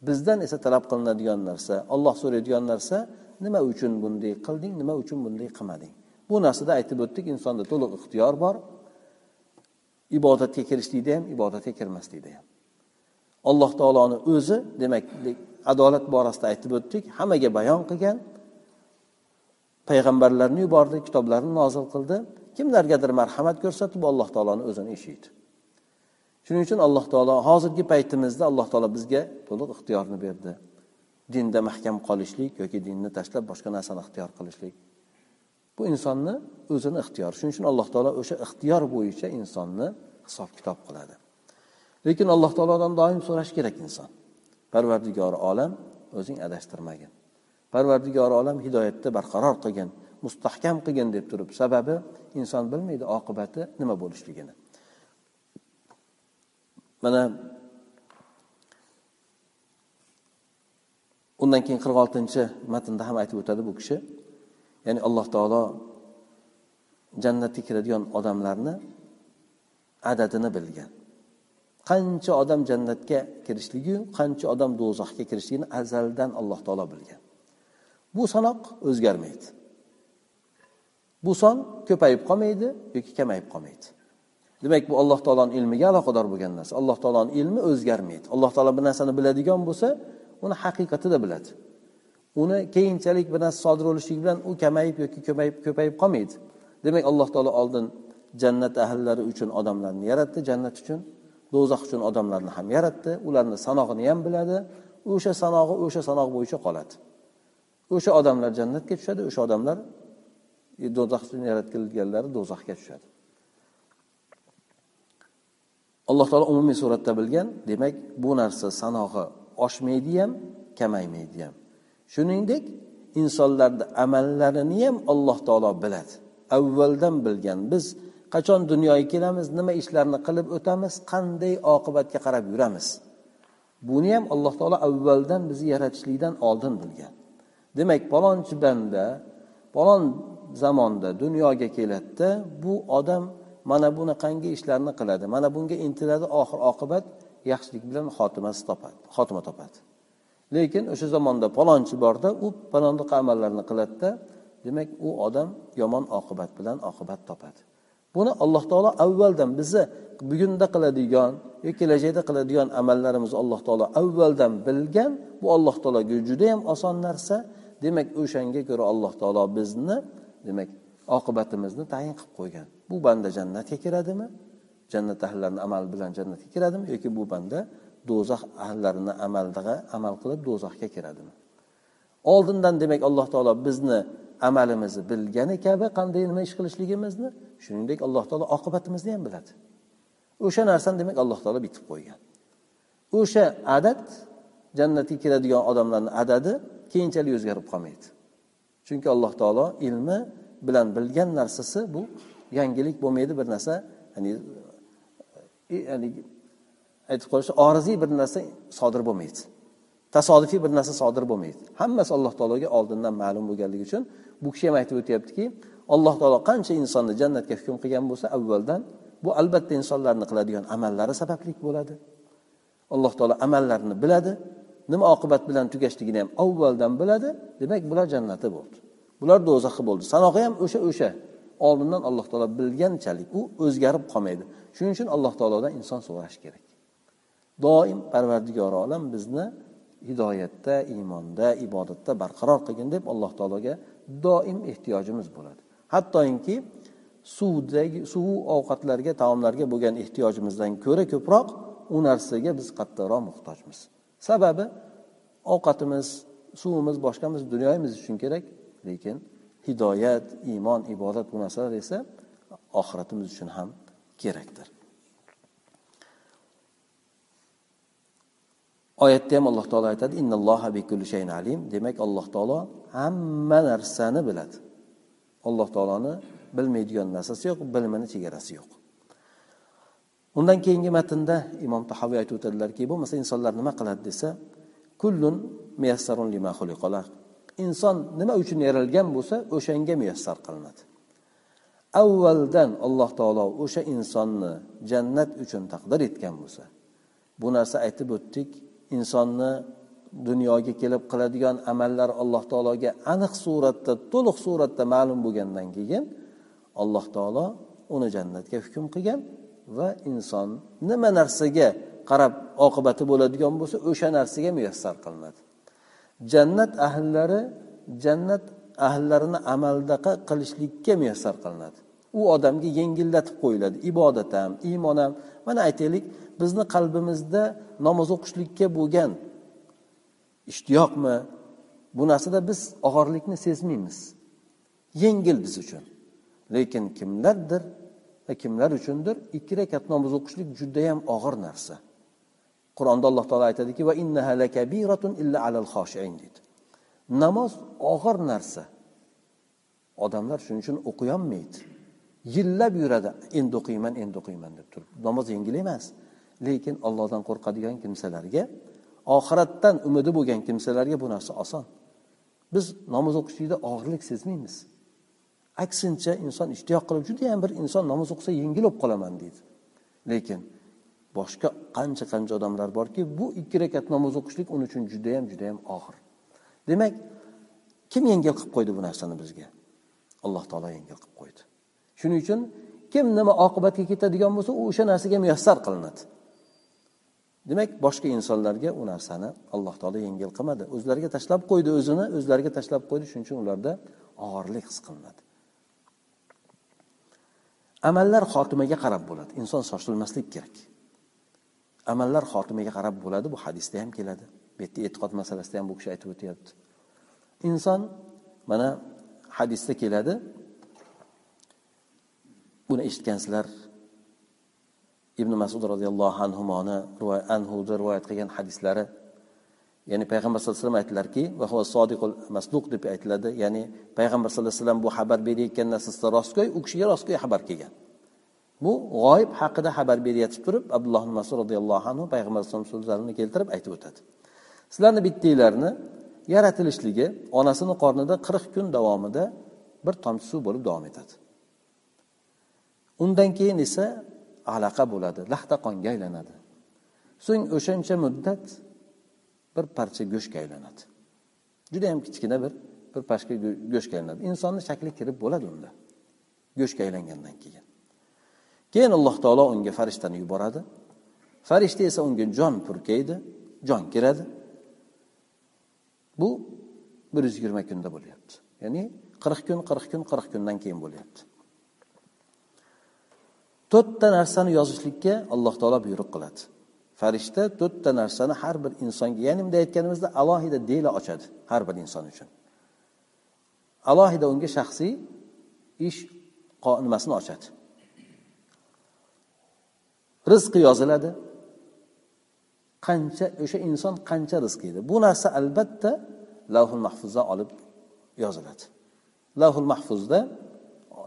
Bizdan esa talab qilinadigan narsa olloh so'raydigan narsa nima uchun bunday qilding nima uchun bunday qilmading? Bu narsada aytib o'tdik insonda to'liq ixtiyor bor. Ibodatga kirishlikda ham ibodatga kirmaslikda ham alloh taoloni o'zi demak adolat borasida aytib o'tdik hammaga bayon qilgan payg'ambarlarni yubordi kitoblarni nozil qildi kimlargadir marhamat ko'rsatib alloh taoloni o'zini eshitdi shuning uchun alloh taolo hozirgi paytimizda alloh taolo bizga to'liq ixtiyorni berdi. Dinda mahkam qolishlik yoki dinni tashlab boshqa narsani ixtiyor qilishlik bu insonni o'zini ixtiyori shuning uchun alloh taolo o'sha ixtiyor bo'yicha insonni hisob kitob qiladi. Lekin alloh taolodan doim so'rash kerak inson. Parvardigori olam o'zing adashtirmagin. Parvardigori olam hidoyatda barqaror qilgin mustahkam qilgin deb turib sababi inson bilmaydi oqibati nima bo'lishligini. Mana undan keyin qirq oltinchi matnda ham aytib o'tadi bu kishi. Ya'ni alloh taolo jannatga kiradigan odamlarni adadini bilgan. Qancha odam jannatga kirishligiyu qancha odam do'zaxga kirishligini azaldan alloh taolo bilgan. Bu sanoq o'zgarmaydi. Bu son ko'payib qolmaydi yoki kamayib qolmaydi. Demak bu alloh taoloni ilmiga aloqador bo'lgan narsa. Alloh taoloni ilmi o'zgarmaydi. Alloh taolo bir narsani biladigan bo'lsa uni haqiqatida biladi. Uni keyinchalik bir narsa sodir bo'lishligi bilan u kamayib yoki ko'payib ko'payib qolmaydi. Demak alloh taolo oldin jannat ahllari uchun odamlarni yaratdi jannat uchun do'zax uchun odamlarni ham yaratdi ularni sanog'ini ham biladi o'sha sanog'i o'sha sanoq bo'yicha qoladi. O'sha odamlar jannatga tushadi o'sha odamlar e, do'zax uchun yaratilganlari do'zaxga tushadi. Alloh taolo umumiy suratda bilgan demak bu narsa sanog'i oshmaydi ham kamaymaydi ham. Shuningdek insonlarni amallarini ham alloh taolo biladi. Avvaldan bilgan biz qachon dunyoga kelamiz nima ishlarni qilib o'tamiz qanday oqibatga qarab yuramiz? Buni ham alloh taolo avvaldan bizni yaratishlikdan oldin bilgan. Demak palonchi banda palon zamonda dunyoga keladida bu odam mana bunaqangi ishlarni qiladi mana bunga intiladi oxir oqibat yaxshilik bilan xotimasi topadi xotima topadi. Lekin o'sha zamonda palonchi borda u palondaqa amallarni qiladida demak u odam yomon oqibat bilan oqibat topadi. Buni alloh taolo avvaldan bizni bugunda qiladigan yoki kelajakda qiladigan amallarimizni alloh taolo avvaldan bilgan bu alloh taologa judayam oson narsa. Demak o'shanga ko'ra alloh taolo bizni demak oqibatimizni tayin qilib qo'ygan. Bu banda jannatga kiradimi? Jannat ahllarini amali bilan jannatga kiradimi? Yoki bu banda do'zax ahlarini amaldaga amal qilib do'zaxga kiradimi? Oldindan demak alloh taolo bizni amalimizni bilgani kabi qanday nima ish qilishligimizni shuningdek alloh taolo oqibatimizni ham biladi. O'sha narsani demak alloh taolo bitib qo'ygan. O'sha adad jannatga kiradigan odamlarni adadi keyinchalik o'zgarib qolmaydi. Chunki alloh taolo ilmi bilan bilgan narsasi bu yangilik bo'lmaydi bir narsa ya'ni e, ya'ni aytib qolish oriziy bir narsa sodir bo'lmaydi. Tasodifiy bir narsa sodir bo'lmaydi. Hammasi alloh taologa oldindan ma'lum bo'lganligi uchun bu kishi ham aytib o'tyaptiki alloh taolo qancha insonni jannatga hukm qilgan bo'lsa avvaldan bu albatta insonlarni qiladigan amallari sababli bo'ladi. Alloh taolo amallarini biladi. Nima oqibat bilan tugashligini ham avvaldan biladi. Demak bular jannati bo'ldi. Bular do'zaxi bo'ldi. Sanog'i ham o'sha o'sha. Oldindan alloh taolo bilganchalik u o'zgarib qolmaydi. Shuning uchun alloh taolodan inson so'rash kerak. Doim parvardigori olam bizni hidoyatda iymonda ibodatda barqaror qilgin deb alloh taologa doim ehtiyojimiz bo'ladi. Hattoki suvdagi suv ovqatlarga taomlarga bo'lgan ehtiyojimizdan ko'ra ko'proq u narsaga biz qattiqroq muhtojmiz. Sababi ovqatimiz suvimiz boshqamiz dunyomiz uchun kerak lekin hidoyat iymon ibodat bu narsalar esa oxiratimiz uchun ham kerakdir. Oyatda ham alloh taolo aytadi innalloha bikulli shayin alim. Demak alloh taolo hamma narsani biladi. Alloh taoloni bilmaydigan narsasi yo'q bilmini chegarasi yo'q. Undan keyingi matnda imom tahoviy aytib o'tadilarki bo'lmasa insonlar nima qiladi? desa kullun muyassarun lima inson nima uchun yaralgan bo'lsa o'shanga muyassar qilinadi. Avvaldan alloh taolo o'sha insonni jannat uchun taqdir etgan bo'lsa bu narsa aytib o'tdik insonni dunyoga kelib qiladigan amallar alloh taologa aniq suratda to'liq suratda ma'lum bo'lgandan keyin alloh taolo uni jannatga hukm qilgan va inson nima narsaga qarab oqibati bo'ladigan bo'lsa o'sha narsaga muyassar qilinadi. Jannat ahllari jannat ahllarini amaldaqa qilishlikka muyassar qilinadi. U odamga yengillatib qo'yiladi. Ibodat ham iymon ham. Mana aytaylik bizni qalbimizda namoz o'qishlikka bo'lgan ishtiyoqmi? Bu narsada biz og'irlikni sezmaymiz. Yengil biz uchun. Lekin kimlardir va kimlar uchundir ikki rakat namoz o'qishlik judayam og'ir narsa. Qur'onda alloh taolo aytadiki va innaha lakabiratun illa alal deydi. Namoz og'ir narsa. Odamlar shuning uchun o'qiyolmaydi yillab yuradi. Endi o'qiyman endi o'qiyman deb turib. Namoz yengil emas. Lekin ollohdan qo'rqadigan kimsalarga oxiratdan umidi bo'lgan kimsalarga bu narsa oson. Biz namoz o'qishlikda og'irlik sezmaymiz. Aksincha inson ishtiyoq qilib judayam bir inson namoz o'qisa yengil bo'lib qolaman deydi. Lekin boshqa qancha qancha odamlar borki bu ikki rakat namoz o'qishlik uning uchun judayam judayam og'ir. Demak kim yengil qilib qo'ydi bu narsani bizga? Alloh taolo yengil qilib qo'ydi. Shuning uchun kim nima oqibatga ketadigan bo'lsa u o'sha narsaga muyassar qilinadi. Demak boshqa insonlarga u narsani alloh taolo yengil qilmadi. O'zlariga tashlab qo'ydi o'zini o'zlariga tashlab qo'ydi shuning uchun ularda og'irlik his qilinadi. Amallar xotimaga qarab bo'ladi. Inson shoshilmaslik kerak. Amallar xotimaga qarab bo'ladi bu hadisda ham keladi. Bu yerda e'tiqod masalasida ham bu kishi aytib o'tyapti. Inson mana hadisda keladi buni eshitgansizlar. Ibn masud roziyallohu anhuni anhuda rivoyat qilgan hadislari ya'ni payg'ambar sallallohu alayhi vasallam aytdilarki sodiqul masduq deb aytiladi. Ya'ni payg'ambar sallallohu alayhi vasallam bu xabar berayotgan narsasida rostgo'y u kishiga rostgo'y xabar kelgan. Bu g'oyib haqida xabar berayotib turib abdulloh masud roziyallohu anhu payg'ambar alayhisalom so'zlarini keltirib aytib o'tadi. Sizlarni bittanglarni yaratilishligi onasini qornida qirq kun davomida bir tomchi suv bo'lib davom etadi. Undan keyin esa alaqa bo'ladi laxta qonga aylanadi. So'ng o'shancha muddat bir parcha go'shtga aylanadi. Juda yam kichkina bir bir parcha go'shtga aylanadi. Insonni shakli kirib bo'ladi unda go'shtga aylangandan keyin. Keyin alloh taolo unga farishtani yuboradi. Farishta esa unga jon purkaydi jon kiradi. Bu bir yuz yigirma kunda bo'lyapti. Ya'ni qirq kun qirq kun qirq kundan keyin bo'lyapti. To'rtta narsani yozishlikka alloh taolo buyruq qiladi. Farishta to'rtta narsani har bir insonga ya'ni bunday aytganimizda alohida dela ochadi har bir inson uchun. Alohida unga shaxsiy ish nimasini ochadi. Rizqi yoziladi. Qancha o'sha inson qancha rizq yeydi? Bu narsa albatta lavhul mahfuzda olib yoziladi. Lavhul mahfuzda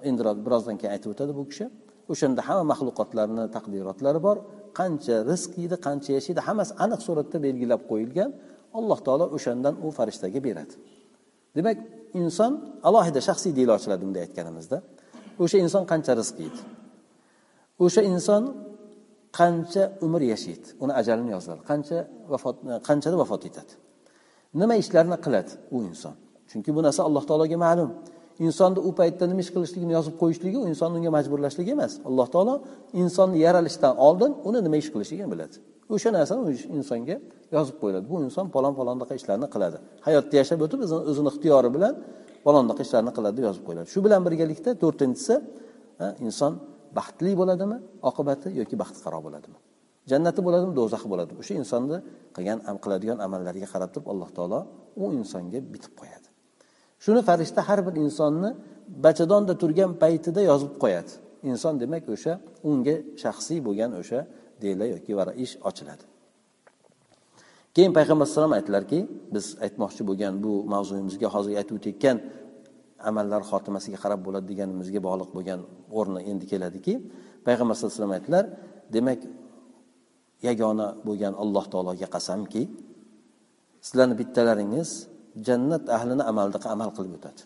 endi birozdan keyin aytib o'tadi bu kishi. O'shanda hamma maxluqotlarni taqdirotlari bor. Qancha rizq yeydi qancha yashaydi hammasi aniq suratda belgilab qo'yilgan. Alloh taolo o'shandan u farishtaga beradi. Demak inson alohida shaxsiy deyil ochiladi bunday aytganimizda. O'sha inson qancha rizq yeydi? O'sha inson qancha umr yashaydi? Uni ajalini yoziladi qancha vafot qanchada vafot etadi? Nima ishlarni qiladi u inson? Chunki bu narsa alloh taologa ma'lum. Insonni u paytda nima ish qilishligini yozib qo'yishligi u insonni unga majburlashligi emas. Alloh taolo insonni yaralishdan oldin uni nima ish qilishligini biladi. O'sha narsani insonga yozib qo'yiladi. Bu inson falon falondaqa ishlarni qiladi. Hayotda yashab o'tib o'zini ixtiyori bilan falondaqa ishlarni qiladi deb yozib qo'yiladi. Shu bilan birgalikda to'rtinchisi inson baxtli bo'ladimi oqibati yoki baxtiqaro bo'ladimi? Jannati bo'ladimi do'zaxi bo'ladimi? O'sha insonni qilgan qiladigan amallariga qarab turib alloh taolo u insonga bitib qo'yadi. Shuni farishta har bir insonni bachadonda turgan paytida yozib qo'yadi. Inson demak o'sha unga shaxsiy bo'lgan o'sha dela yoki ish ochiladi. Keyin payg'ambar alayhisalom aytdilarki biz aytmoqchi bo'lgan bu mavzuyimizga hozir aytib o'tayotgan amallar xotimasiga qarab bo'ladi deganimizga bog'liq bo'lgan o'rni endi keladiki payg'ambar sallallohu alayhi vasallam aytdilar demak yagona bo'lgan alloh taologa qasamki sizlarni bittalaringiz jannat ahlini amaldaqa amal qilib o'tadi.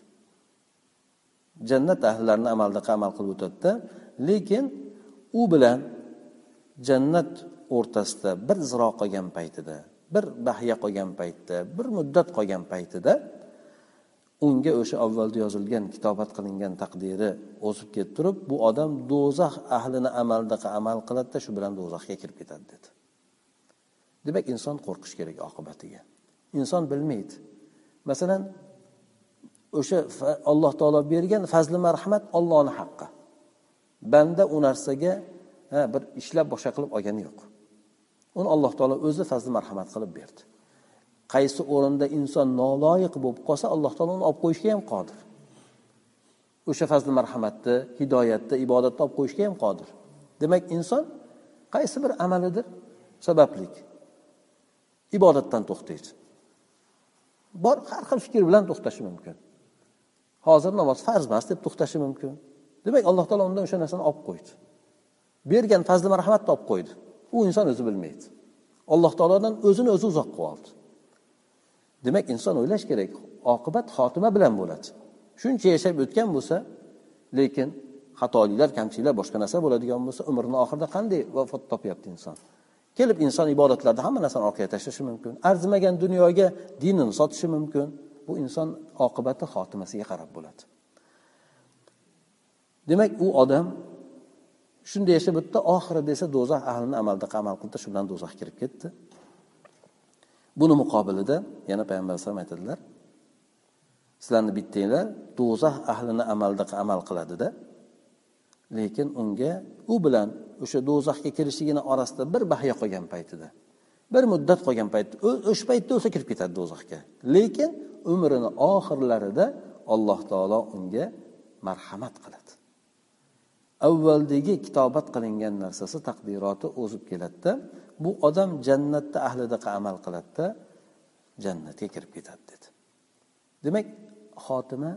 Jannat ahllarini amaldaqa amal qilib o'tadida lekin u bilan jannat o'rtasida bir ziro qolgan paytida bir bahya qolgan paytda bir muddat qolgan paytida unga o'sha avvalda yozilgan kitobat qilingan taqdiri o'sib ketib turib bu odam do'zax ahlini amaldaqa amal qiladida shu bilan do'zaxga kirib ketadi dedi. Demak inson qo'rqish kerak oqibatiga. Inson bilmaydi. Masalan o'sha alloh taolo bergan fazli marhamat ollohni haqqi. Banda u narsaga bir ishlab boshqa qilib olgani yo'q. Uni alloh taolo o'zi fazli marhamat qilib berdi. Qaysi o'rinda inson noloyiq bo'lib qolsa alloh taolo uni olib qo'yishga ham qodir. O'sha fazli marhamatni hidoyatni ibodatni olib qo'yishga ham qodir. Demak inson qaysi bir amalidir? Sabablik. Ibodatdan to'xtaydi. Bor har xil fikr bilan to'xtashi mumkin. Hozir namoz farz emas deb to'xtashi mumkin. Demak alloh taolo undan o'sha narsani olib qo'ydi. Bergan fazli marhamatni olib qo'ydi. U inson o'zi bilmaydi. Alloh taolodan o'zini o'zi uzoq qilib oldi. Demak inson o'ylash kerak oqibat xotima bilan bo'ladi. Shuncha yashab o'tgan bo'lsa lekin xatoliklar kamchiliklar boshqa narsa bo'ladigan bo'lsa umrini oxirida qanday vafot topyapti inson? Kelib inson ibodatlarni hamma narsani orqaga tashlashi mumkin. Arzimagan dunyoga dinini sotishi mumkin. Bu inson oqibati xotimasiga qarab bo'ladi. Demak u odam shunday yashab o'tdi oxiri desa do'zax ahlini amalda amal qildi shu bilan do'zaxga kirib ketdi. Buni muqobilida yana payg'ambar alayhisalom aytadilar sizlarni bittanglar do'zax ahlini amalda amal qiladida lekin unga u bilan o'sha do'zaxga kirishligini orasida bir bahya qolgan paytida bir muddat qolgan paytda o'sha paytda o'lsa kirib ketadi do'zaxga. Lekin umrini oxirlarida alloh taolo unga marhamat qiladi. Avvaldagi kitobat qilingan narsasi taqdiroti o'zib keladida bu odam jannatda ahlidaqa amal qiladida jannatga kirib ketadi dedi. Demak xotima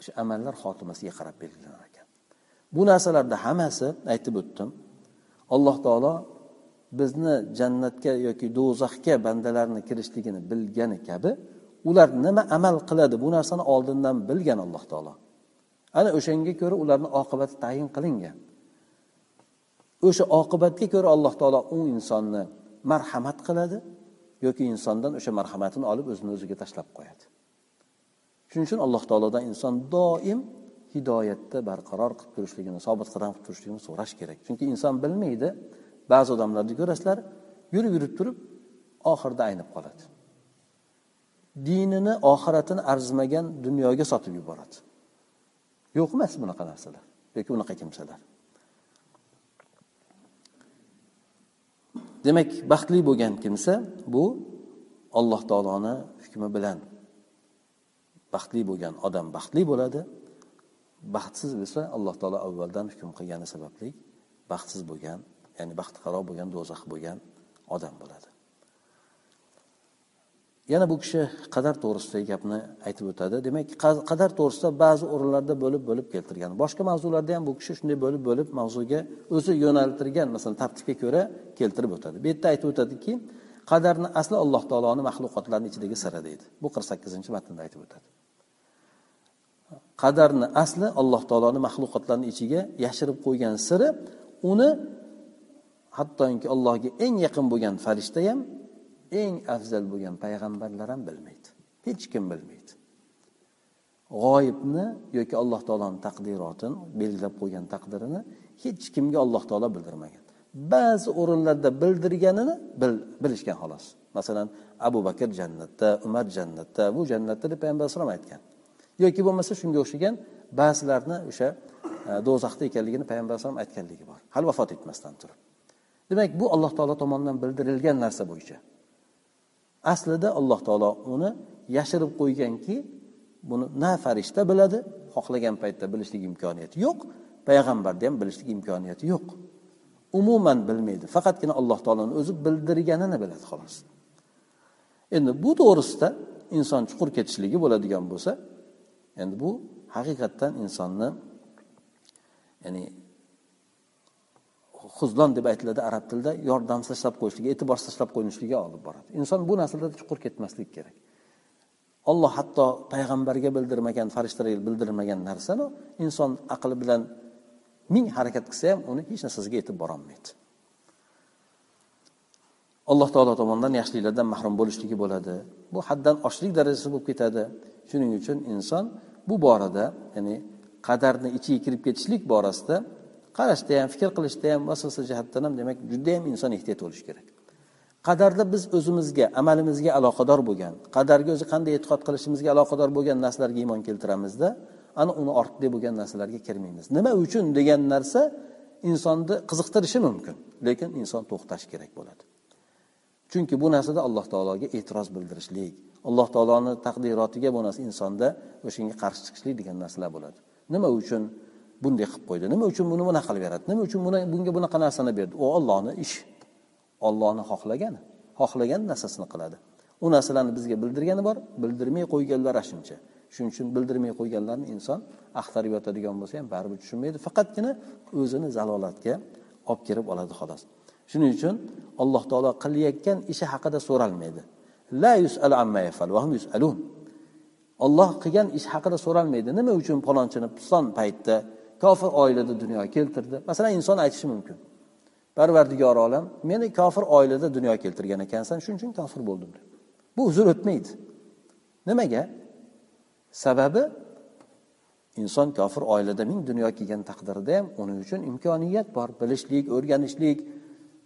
o'sha amallar xotimasiga qarab belgilanadi. Bu narsalarda hammasi aytib o'tdim. Alloh taolo bizni jannatga yoki do'zaxga bandalarni kirishligini bilgani kabi ular nima amal qiladi bu narsani oldindan bilgan alloh taolo. Ana o'shanga ko'ra ularni oqibati tayin qilingan. O'sha oqibatga ko'ra alloh taolo u insonni marhamat qiladi yoki insondan o'sha marhamatini olib o'zini o'ziga tashlab qo'yadi. Shuning uchun alloh taolodan inson doim hidoyatda barqaror qilib turishligini sobit qadam qilib turishligini so'rash kerak. Chunki inson bilmaydi ba'zi odamlarni ko'rasizlar yurib yurib turib oxirida aynib qoladi. Dinini oxiratini arzimagan dunyoga sotib yuboradi. Yo'q emas bunaqa narsalar yoki unaqa kimsalar. Demak baxtli bo'lgan kimsa bu alloh taoloni hukmi bilan baxtli bo'lgan odam baxtli bo'ladi. Baxtsiz bo'lsa alloh taolo avvaldan hukm qilgani sababli baxtsiz bo'lgan ya'ni baxtiqaro bo'lgan do'zax bo'lgan odam bo'ladi. Yana bu kishi qadar to'g'risidagi gapni aytib o'tadi. Demak qadar to'g'risida ba'zi o'rinlarda bo'lib bo'lib keltirgan. Boshqa mavzularda ham bu kishi shunday bo'lib bo'lib mavzuga o'zi yo'naltirgan masalan tartibga ko'ra keltirib o'tadi. Bu yerda aytib o'tadiki qadarni asli alloh taoloni maxluqotlarni ichidagi siri deydi. Bu qirq sakkizinchi matnda aytib o'tadi. Qadarni asli alloh taoloni maxluqotlarni ichiga yashirib qo'ygan siri uni hattoki allohga eng yaqin bo'lgan farishta ham eng afzal bo'lgan payg'ambarlar ham bilmaydi. Hech kim bilmaydi. G'oyibni yoki alloh taoloni taqdirotini belgilab qo'ygan taqdirini hech kimga alloh taolo bildirmagan. Ba'zi o'rinlarda bildirganini bil, bilishgan xolos. Masalan abu bakr jannatda umar jannatda bu jannatda deb payg'ambar alayhisalom aytgan. Yoki bo'lmasa shunga o'xshagan ba'zilarni o'sha e, do'zaxda ekanligini payg'ambar alayhisalom aytganligi bor. Hali vafot etmasdan turib. Demak bu alloh taolo tomonidan bildirilgan narsa bo'yicha. Aslida alloh taolo uni yashirib qo'yganki buni na farishta biladi xohlagan paytda bilishlik imkoniyati yo'q payg'ambarda ham bilishlik imkoniyati yo'q. Umuman bilmaydi faqatgina alloh taoloni o'zi bildirganini biladi xolos. Endi bu to'g'risida inson chuqur ketishligi bo'ladigan bo'lsa endi bu haqiqatdan insonni ya'ni huzlon deb aytiladi arab tilida yordam tashlab qo'yishligi e'tiborsiz tashlab qo'yishligiga olib boradi. Inson bu narsalarda chuqur ketmaslik kerak. Olloh hatto payg'ambarga bildirmagan farishtalarga bildirmagan narsani inson aqli bilan ming harakat qilsa ham uni hech narsasiga yetib borolmaydi alloh taolo tomonidan yaxshiliklardan mahrum bo'lishligi bo'ladi. Bu haddan oshishlik darajasi bo'lib ketadi. Shuning uchun inson bu borada ya'ni qadarni ichiga kirib ketishlik borasida qarashda ham fikr qilishda ham vasvasa jihatdan ham demak judayam inson ehtiyot bo'lishi kerak. Qadarda biz o'zimizga amalimizga aloqador bo'lgan qadarga o'zi qanday e'tiqod qilishimizga aloqador bo'lgan narsalarga iymon keltiramizda ana uni ortida bo'lgan narsalarga kirmaymiz. Nima uchun degan narsa insonni qiziqtirishi mumkin lekin inson to'xtashi kerak bo'ladi. Chunki bu narsada alloh taologa e'tiroz bildirishlik alloh taoloni taqdirotiga bu narsa insonda o'shanga qarshi chiqishlik degan narsalar bo'ladi. Nima uchun bunday qilib qo'ydi? Nima uchun buni bunaqa qilib beradi nima uchun buni bunga bunaqa narsani berdi? U ollohni ishi ollohni xohlagani xohlagan narsasini qiladi. U narsalarni bizga bildirgani bor bildirmay qo'yganlari shuncha shuning uchun bildirmay qo'yganlarni inson axtarib yotadigan bo'lsa ham baribir tushunmaydi. Faqatgina o'zini zalolatga olib kirib oladi xolos. Shuning uchun alloh taolo qilayotgan ishi haqida so'ralmaydi. La yusalu amma yafal va hum yusalun. Olloh qilgan ish haqida so'ralmaydi. Nima uchun palonchini piston paytda kofir oilada dunyoga keltirdi? Masalan inson aytishi mumkin. Parvardigor olam meni kofir oilada dunyoga keltirgan ekansan shuning uchun kofir bo'ldim. deb. Bu uzr o'tmaydi. Nimaga? Sababi inson kofir oilada ming dunyoga kelgan taqdirda ham uning uchun imkoniyat bor. Bilishlik o'rganishlik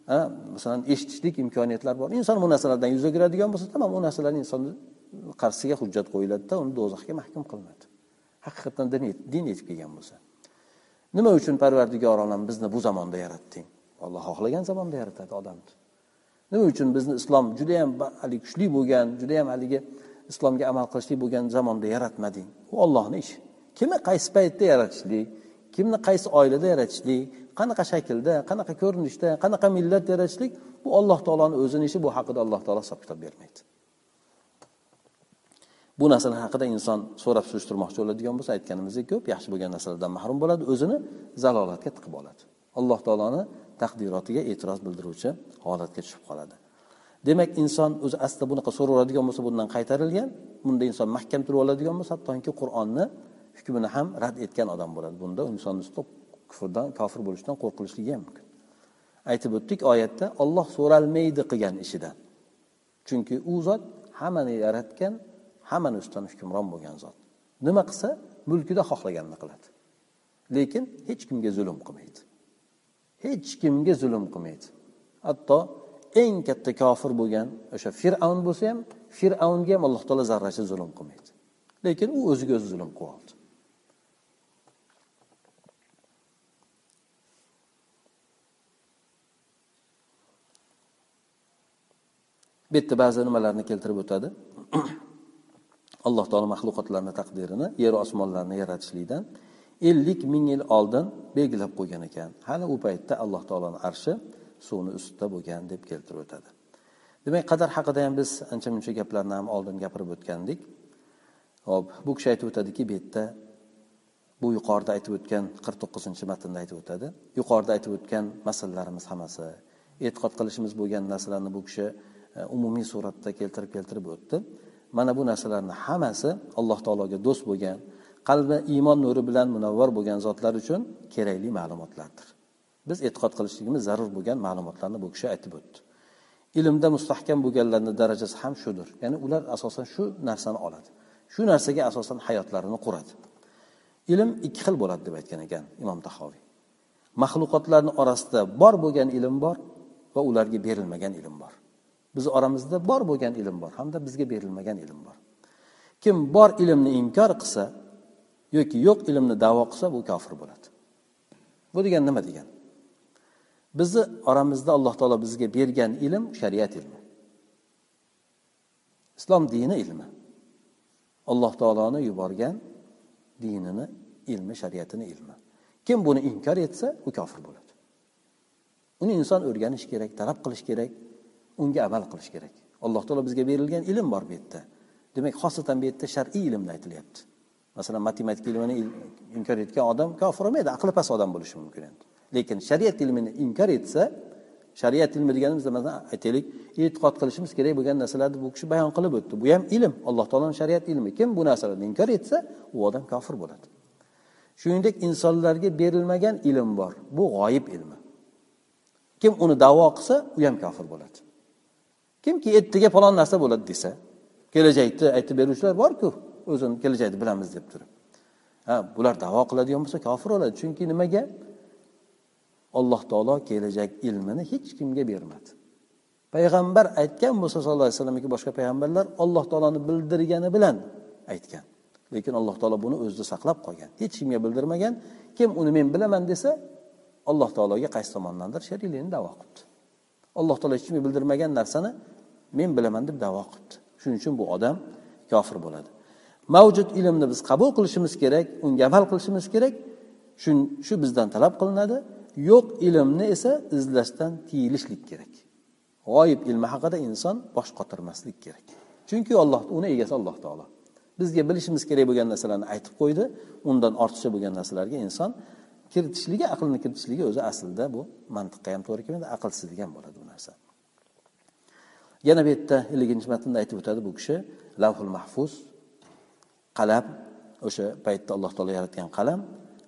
masalan eshitishlik imkoniyatlar bor. Inson bu narsalardan yuz o'giradigan bo'lsa tamom u narsalarni insonni qarshisiga hujjat qo'yiladida uni do'zaxga mahkum qilinadi. Haqiqatdan din yetib kelgan bo'lsa. Nima uchun parvardigor olam bizni bu zamonda yaratding alloh xohlagan zamonda yaratadi odamni. Nima uchun bizni islom judayam haligi kuchli bo'lgan judayam haligi islomga amal qilishlik bo'lgan zamonda yaratmading u ollohni ishi. Kimni qaysi paytda yaratishlik kimni qaysi oilada yaratishlik qanaqa shaklda qanaqa ko'rinishda qanaqa millat yaratishlik bu alloh taoloni o'zini ishi bu haqida alloh taolo hisob kitob bermaydi. Bu narsalar haqida inson so'rab surishtirmoqchi bo'ladigan bo'lsa aytganimizdek ko'p yaxshi bo'lgan narsalardan mahrum bo'ladi o'zini zalolatga tiqib oladi. Alloh taoloni taqdirotiga e'tiroz bildiruvchi holatga tushib qoladi. Demak inson o'zi aslida bunaqa so'raveradigan bo'lsa bundan qaytarilgan bunda inson mahkam turib oladigan bo'lsa hattoki qur'onni hukmini ham rad etgan odam bo'ladi. Bunda insonni kufrdan kofir bo'lishdan qo'rqilishligi ham mumkin. Aytib o'tdik oyatda olloh so'ralmaydi qilgan ishidan. Chunki u zot hammani yaratgan hammani ustidan hukmron bo'lgan zot. Nima qilsa mulkida xohlaganini qiladi. Lekin hech kimga zulm qilmaydi. Hech kimga zulm qilmaydi. Hatto eng katta kofir bo'lgan o'sha fir'avn bo'lsa ham fir'avnga ham alloh taolo zarracha zulm qilmaydi. Lekin u o'ziga o'zi zulm qilib oldi bu yerda ba'zi nimalarni keltirib o'tadi. Alloh taolo maxluqotlarni taqdirini yeru osmonlarni yaratishlikdan ellik ming yil oldin belgilab qo'ygan ekan. Hali u paytda alloh taoloni arshi suvni ustida bo'lgan deb keltirib o'tadi. Demak qadar haqida ham biz ancha muncha gaplarni ham oldin gapirib o'tgandik. Hop bu kishi aytib o'tadiki bu yerda bu yuqorida aytib o'tgan qirq to'qqizinchi matnda aytib o'tadi. Yuqorida aytib o'tgan masalalarimiz hammasi e'tiqod qilishimiz bo'lgan narsalarni bu kishi E, umumiy suratda keltirib keltirib o'tdi. Mana bu narsalarni hammasi alloh taologa do'st bo'lgan qalbi iymon nuri bilan munavvar bo'lgan zotlar uchun kerakli ma'lumotlardir. Biz e'tiqod qilishligimiz zarur bo'lgan ma'lumotlarni bu kishi aytib o'tdi. Ilmda mustahkam bo'lganlarni darajasi ham shudir. Ya'ni ular asosan shu narsani oladi. Shu narsaga asosan hayotlarini quradi. Ilm ikki xil bo'ladi deb aytgan ekan imom tahoviy. Maxluqotlarni orasida bor bo'lgan ilm bor va ularga berilmagan ilm bor. Bizni oramizda bor bo'lgan ilm bor hamda bizga berilmagan ilm bor. Kim bor ilmni inkor qilsa yoki yo'q ilmni davo qilsa bu kofir bo'ladi. Bu degani nima degani bizni oramizda alloh taolo bizga bergan ilm shariat ilmi. Islom dini ilmi. Alloh taoloni yuborgan dinini ilmi shariatini ilmi. Kim buni inkor etsa u kofir bo'ladi. Uni inson o'rganish kerak talab qilish kerak. Unga amal qilish kerak. Alloh taolo bizga berilgan ilm bor bu yerda. Demak xosatan bu yerda shar'iy ilmni aytilyapti. Masalan matematika ilmini inkor etgan odam kofir bo'lmaydi aqli past odam bo'lishi mumkin endi. Lekin shariat ilmini inkor etsa shariat ilmi deganimizda masalan aytaylik e'tiqod qilishimiz kerak bo'lgan narsalarni bu kishi bayon qilib o'tdi. Bu ham ilm. Alloh taoloni shariat ilmi. Kim bu narsalarni inkor etsa u odam kofir bo'ladi. Shuningdek insonlarga berilmagan ilm bor. Bu g'oyib ilmi. Kim uni davo qilsa u ham kofir bo'ladi. Kimki ertaga falon narsa bo'ladi desa kelajakni aytib beruvchilar borku o'zini kelajakni bilamiz deb turib. Ha bular davo qiladigan bo'lsa kofir bo'ladi. Chunki nimaga? Alloh taolo kelajak ilmini hech kimga bermadi. Payg'ambar aytgan bo'lsa sallallohu alayhi vasallam yoki boshqa payg'ambarlar alloh taoloni bildirgani bilan aytgan. Lekin alloh taolo buni o'zida saqlab qolgan. Hech kimga bildirmagan. Kim uni men bilaman desa alloh taologa qaysi tomondandir sherikligini davo qilibdi alloh taolo hech kimga bildirmagan narsani men bilaman deb davo qilibdi. Shuning uchun bu odam kofir bo'ladi. Mavjud ilmni biz qabul qilishimiz kerak unga amal qilishimiz kerak. Shu bizdan talab qilinadi. Yo'q ilmni esa izlashdan tiyilishlik kerak. G'oyib ilmi haqida inson bosh qotirmaslik kerak. Chunki olloh uni egasi alloh taolo. Bizga bilishimiz kerak bo'lgan narsalarni aytib qo'ydi. Undan ortiqcha bo'lgan narsalarga inson kiritishligi aqlni kiritishligi o'zi aslida bu mantiqqa ham to'g'ri kelmaydi aqlsizlik ham bo'ladi bu narsa. Yana bu yerda elliginchi matnda aytib o'tadi bu kishi lavhul mahfuz qalam o'sha paytda alloh taolo yaratgan qalam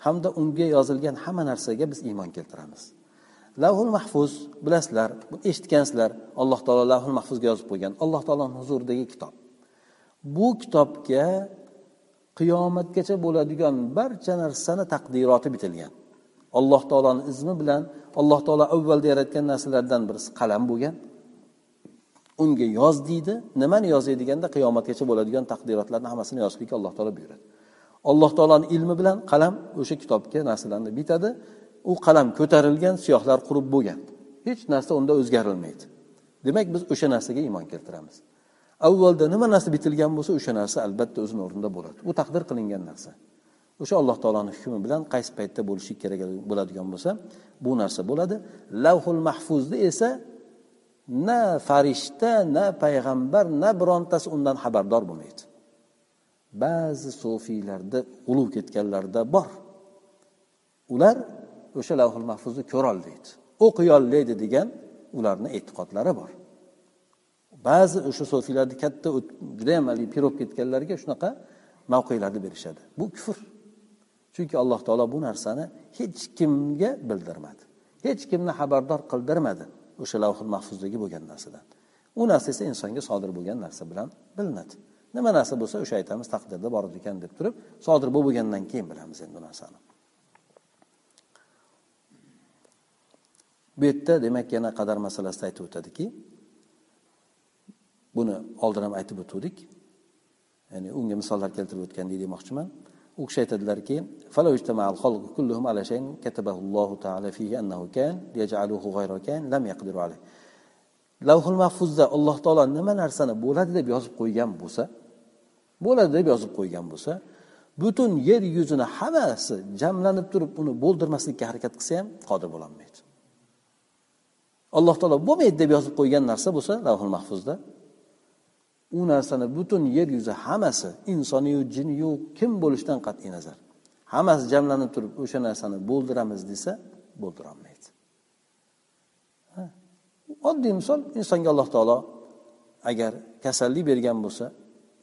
hamda unga yozilgan hamma narsaga biz iymon keltiramiz. Lavhul mahfuz bilasizlar eshitgansizlar alloh taolo lavhul mahfuzga yozib qo'ygan alloh taoloni huzuridagi kitob. Bu kitobga qiyomatgacha bo'ladigan barcha narsani taqdiroti bitilgan. Alloh taoloni izmi bilan alloh taolo avvalda yaratgan narsalardan birisi qalam bo'lgan. Unga yoz deydi. Nimani yozay deganda qiyomatgacha bo'ladigan taqdirotlarni hammasini yozishlikka alloh taolo buyuradi. Alloh taoloni ilmi bilan qalam o'sha kitobga narsalarni bitadi. U qalam ko'tarilgan siyohlar qurib bo'lgan. Hech narsa unda o'zgarilmaydi. Demak biz o'sha narsaga iymon keltiramiz. Avvalda nima narsa bitilgan bo'lsa o'sha narsa albatta o'zini o'rnida bo'ladi. U taqdir qilingan narsa. O'sha alloh taoloni hukmi bilan qaysi paytda bo'lishi kerak bo'ladigan bo'lsa bu narsa bo'ladi. Lavhul mahfuzni esa na farishta na payg'ambar na birontasi undan xabardor bo'lmaydi. Ba'zi sufiylarda ulug' ketganlarda bor. Ular o'sha lavhul mahfuzni ko'rolmaydi o'qiyolmaydi degan ularni e'tiqodlari bor. Ba'zi o'sha sufiylarni katta judayam haligi pirog ketganlarga shunaqa mavqelarni berishadi. Bu kufr. Chunki alloh taolo bu narsani hech kimga bildirmadi. Hech kimni xabardor qildirmadi. O'sha lavhul mahfuzdagi bo'lgan narsadan. U narsa esa insonga sodir bo'lgan narsa bilan bilinadi. Nima narsa bo'lsa o'sha aytamiz taqdirda bor ekan deb turib sodir bo'lib bo'lgandan keyin bilamiz endi bu narsani. Bu yerda demak yana qadar masalasida aytib o'tadiki buni oldin ham aytib o'tgandik ya'ni unga misollar keltirib o'tgan demoqchiman. U kishi aytadilarki lavhul mahfuzda alloh taolo nima narsani bo'ladi deb yozib qo'ygan bo'lsa bo'ladi deb yozib qo'ygan bo'lsa butun yer yuzini hammasi jamlanib turib uni bo'ldirmaslikka harakat qilsa ham qodir bo'lolmaydi. Alloh taolo bo'lmaydi deb yozib qo'ygan narsa bo'lsa lavhul mahfuzda u narsani butun yer yuzi hammasi insoniyu jinniyu kim bo'lishidan qat'iy nazar. Hammasi jamlanib turib o'sha narsani bo'ldiramiz desa bo'ldirolmaydi. Oddiy misol insonga alloh taolo agar kasallik bergan bo'lsa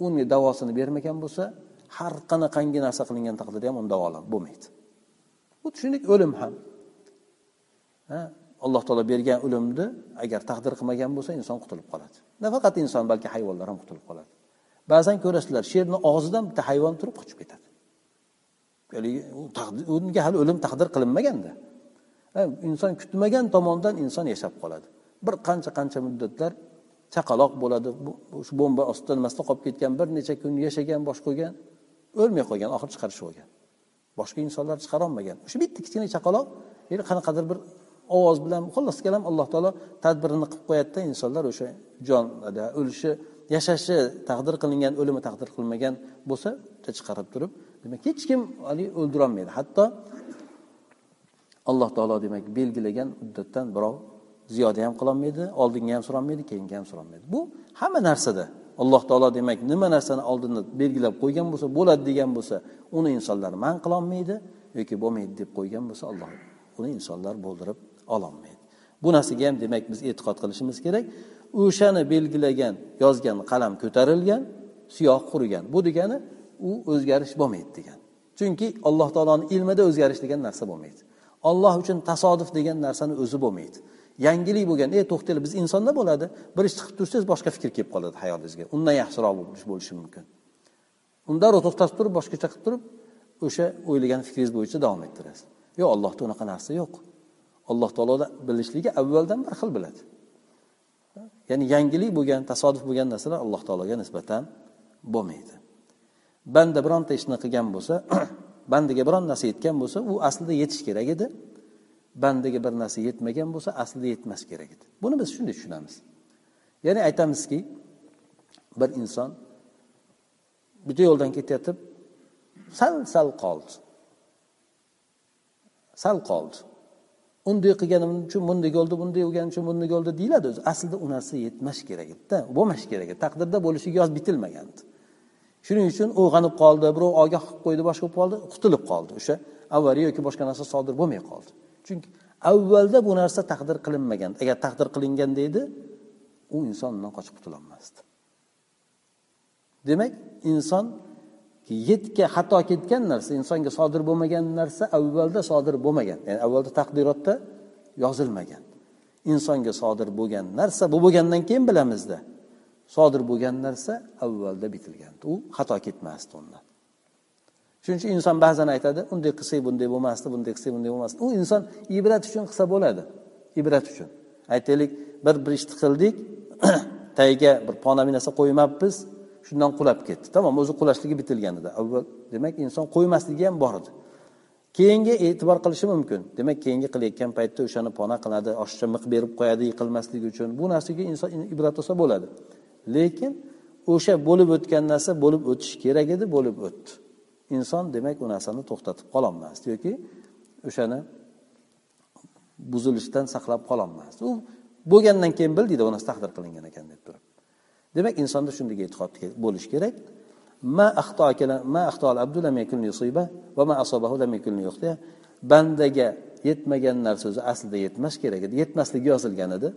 unga davosini bermagan bo'lsa har qanaqangi narsa qilingan taqdirda ham uni davolab bo'lmaydi. Xuddi shuningdek o'lim ham. Alloh taolo bergan o'limni agar taqdir qilmagan bo'lsa inson qutulib qoladi. Nafaqat inson balki hayvonlar ham qutulib qoladi. Ba'zan ko'rasizlar sherni og'zidan bitta hayvon turib qochib ketadi. Unga hali o'lim taqdir qilinmaganda. Inson kutmagan tomondan inson yashab qoladi. Bir qancha qancha muddatlar chaqaloq bo'ladi. Shu bomba ostida nimasida qolib ketgan bir necha kun yashagan bosh qo'ygan o'lmay qolgan oxiri chiqarishib olgan boshqa insonlar chiqarolmagan o'sha bitta kichkina chaqaloq qanaqadir bir ovoz bilan xullas kalam alloh taolo tadbirini qilib qo'yadida insonlar o'sha jon o'lishi yashashi taqdir qilingan o'limi taqdir qilinmagan bo'lsa chiqarib turib demak hech kim haligi o'ldirolmaydi. Hatto alloh taolo demak belgilagan muddatdan birov ziyoda ham qilolmaydi oldinga ham surolmaydi keyinga ham surolmaydi. Bu hamma narsada. Alloh taolo demak nima narsani oldinda belgilab qo'ygan bo'lsa bo'ladi degan bo'lsa uni insonlar man qilolmaydi yoki bo'lmaydi deb qo'ygan bo'lsa alloh uni insonlar bo'ldirib ololmaydi. Bu narsaga ham demak biz e'tiqod qilishimiz kerak. O'shani belgilagan yozgan qalam ko'tarilgan siyoh qurigan. Bu degani u o'zgarish bo'lmaydi degan. Chunki alloh taoloni ilmida o'zgarish degan narsa bo'lmaydi. Olloh uchun tasodif degan narsani o'zi bo'lmaydi. Yangilik bo'lgan ey to'xtanglar biz insonda bo'ladi. Bir ish chiqib tursangiz boshqa fikr kelib qoladi hayolingizga. Undan yaxshiroq bo'lishi mumkin. Uni darrov to'xtatib turib boshqacha qilib turib o'sha o'ylagan fikringiz bo'yicha davom ettirasiz. Yo'q allohda unaqa narsa yo'q. Alloh taoloni bilishligi avvaldan bir xil biladi. Ya'ni yangilik bo'lgan tasodif bo'lgan narsalar alloh taologa nisbatan bo'lmaydi. Banda bironta ishni qilgan bo'lsa bandaga biron narsa yetgan bo'lsa u aslida yetish kerak edi. Bandaga bir narsa yetmagan bo'lsa aslida yetmas kerak edi. Buni biz shunday tushunamiz. Ya'ni aytamizki bir inson bitta yo'ldan ketayotib sal sal qoldi. Sal qoldi. Unday qilganim uchun bunday bo'ldi bunday bo'lgani uchun bunday bo'ldi deyiladi o'zi. Aslida u narsa yetmash kerak edida bo'lmash kerak edi. Taqdirda bo'lishiga yozib bitilmagan shuning uchun uyg'onib qoldi birov ogoh qilib qo'ydi boshqa bo'lib qoldi qutulib qoldi o'sha. Avariya yoki boshqa narsa sodir bo'lmay qoldi. Chunki avvalda bu narsa taqdir qilinmagan agar taqdir qilinganda edi u inson undan qochib qutulolmasdi demak inson yetga xato ketgan narsa insonga sodir bo'lmagan narsa avvalda sodir bo'lmagan. Ya'ni avvalda taqdirotda yozilmagan. Insonga sodir bo'lgan narsa bu bo'lgandan keyin bilamizda sodir bo'lgan narsa avvalda bitilgan. U xato ketmasdi undan. Shuning uchun inson ba'zan aytadi unday qilsak bunday bo'lmasdi bunday qilsak bunday bo'lmasdi. U inson ibrat uchun qilsa bo'ladi. Ibrat uchun. Aytaylik bir bir ishni qildik tagiga bir ponami narsa qo'ymabmiz shundan qulab ketdi. Tamom o'zi qulashligi bitilgan edi avval demak inson qo'ymasligi ham bor edi. Keyingi e'tibor qilishi mumkin. Demak keyingi qilayotgan paytda o'shani pona qiladi oshiqcha miq berib qo'yadi yiqilmasligi uchun. Bu narsaga inson ibrat olsa bo'ladi. Lekin o'sha bo'lib o'tgan narsa bo'lib o'tishi kerak edi bo'lib o'tdi. Inson demak u narsani to'xtatib qololmasdi yoki o'shani buzilishdan saqlab qololmasdi u bo'lgandan keyin bil deydi u narsa taqdir qilingan ekan deb turib. Demak insonda shunday e'tiqod bo'lishi kerak. Ma ma va ma asobahu lam bandaga yetmagan narsa o'zi aslida yetmas kerak edi. Yetmasligi yozilgan edi.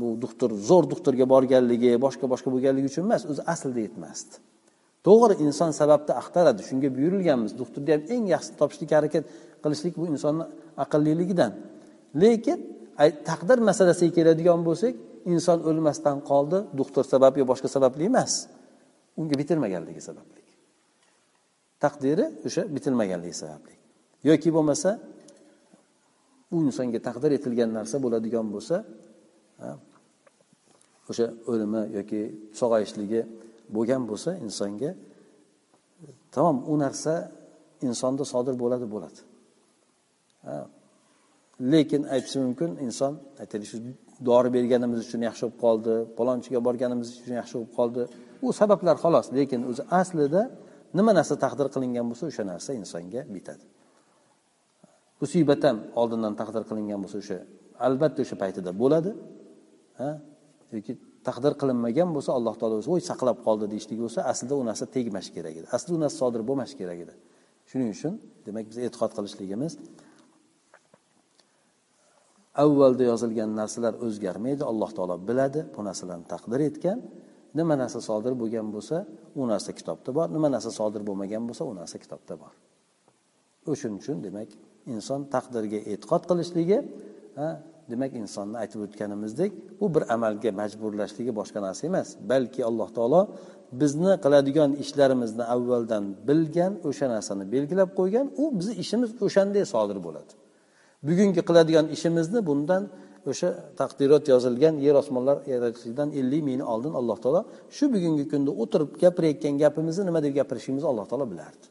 Bu doktor zo'r doktorga borganligi boshqa boshqa bo'lganligi uchun emas o'zi aslida yetmasdi. To'g'ri inson sababni axtaradi. Shunga buyurilganmiz. Doktorni ham eng yaxshisini topishlikka harakat qilishlik bu insonni aqlliligidan lekin taqdir masalasiga keladigan bo'lsak inson o'lmasdan qoldi doktor sabab yo boshqa sababli emas. Unga bitilmaganligi sababli. Taqdiri o'sha bitilmaganligi sababli. Yoki bo'lmasa u insonga taqdir etilgan narsa bo'ladigan bo'lsa o'sha o'limi yoki sog'ayishligi bo'lgan bo'lsa insonga tamom u narsa insonda sodir bo'ladi bo'ladi. Lekin aytishi mumkin inson aytaylik shu dori berganimiz uchun yaxshi bo'lib qoldi palonchiga borganimiz uchun yaxshi bo'lib qoldi. U sabablar xolos lekin o'zi aslida nima narsa taqdir qilingan bo'lsa o'sha narsa insonga bitadi. Musibat ham oldindan taqdir qilingan bo'lsa o'sha albatta o'sha paytida bo'ladi ha? Yoki taqdir qilinmagan bo'lsa alloh taolo o'zi voy saqlab qoldi deyishlik bo'lsa aslida u narsa tegmash kerak edi. Aslida u narsa sodir bo'lmash kerak edi. Shuning uchun demak biz e'tiqod qilishligimiz avvalda yozilgan narsalar o'zgarmaydi alloh taolo biladi bu narsalarni taqdir etgan. Nima narsa sodir bo'lgan bo'lsa u narsa kitobda bor nima narsa sodir bo'lmagan bo'lsa u narsa kitobda bor. O'shaning uchun demak inson taqdirga e'tiqod qilishligi demak insonni aytib o'tganimizdek bu bir amalga majburlashligi boshqa narsa emas balki alloh taolo bizni qiladigan ishlarimizni avvaldan bilgan o'sha narsani belgilab qo'ygan u bizni ishimiz o'shanday sodir bo'ladi. Bugungi qiladigan ishimizni bundan o'sha taqdirot yozilgan yer osmonlar yaratilishidan ellik ming oldin alloh taolo shu bugungi kunda o'tirib gapirayotgan gapimizni nima deb gapirishimizni alloh taolo bilardi.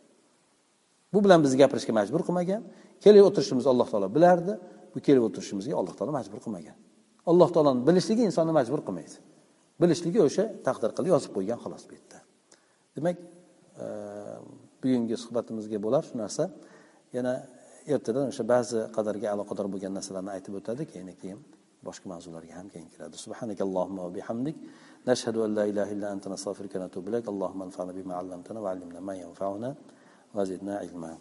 Bu bilan bizni gapirishga majbur qilmagan kelib o'tirishimizni alloh taolo bilardi bu kelib o'tirishimizga alloh taolo majbur qilmagan. Alloh taoloni bilishligi insonni majbur qilmaydi. Bilishligi o'sha taqdir qilib yozib qo'ygan xolos bu yerda. Demak e, bugungi suhbatimizga bo'lar shu narsa. Yana ertadan o'sha ba'zi qadarga aloqador bo'lgan narsalarni aytib o'tadi keyin keyin boshqa mavzularga ham keyin kiradi. Subhanakallohumma va bihamdik. Nashhadu an la ilaha illa anta nastaghfiruka va natubu ilayk. Allohumma anfa'na bima 'allamtana va 'allimna ma yanfa'una. Va zidna ilma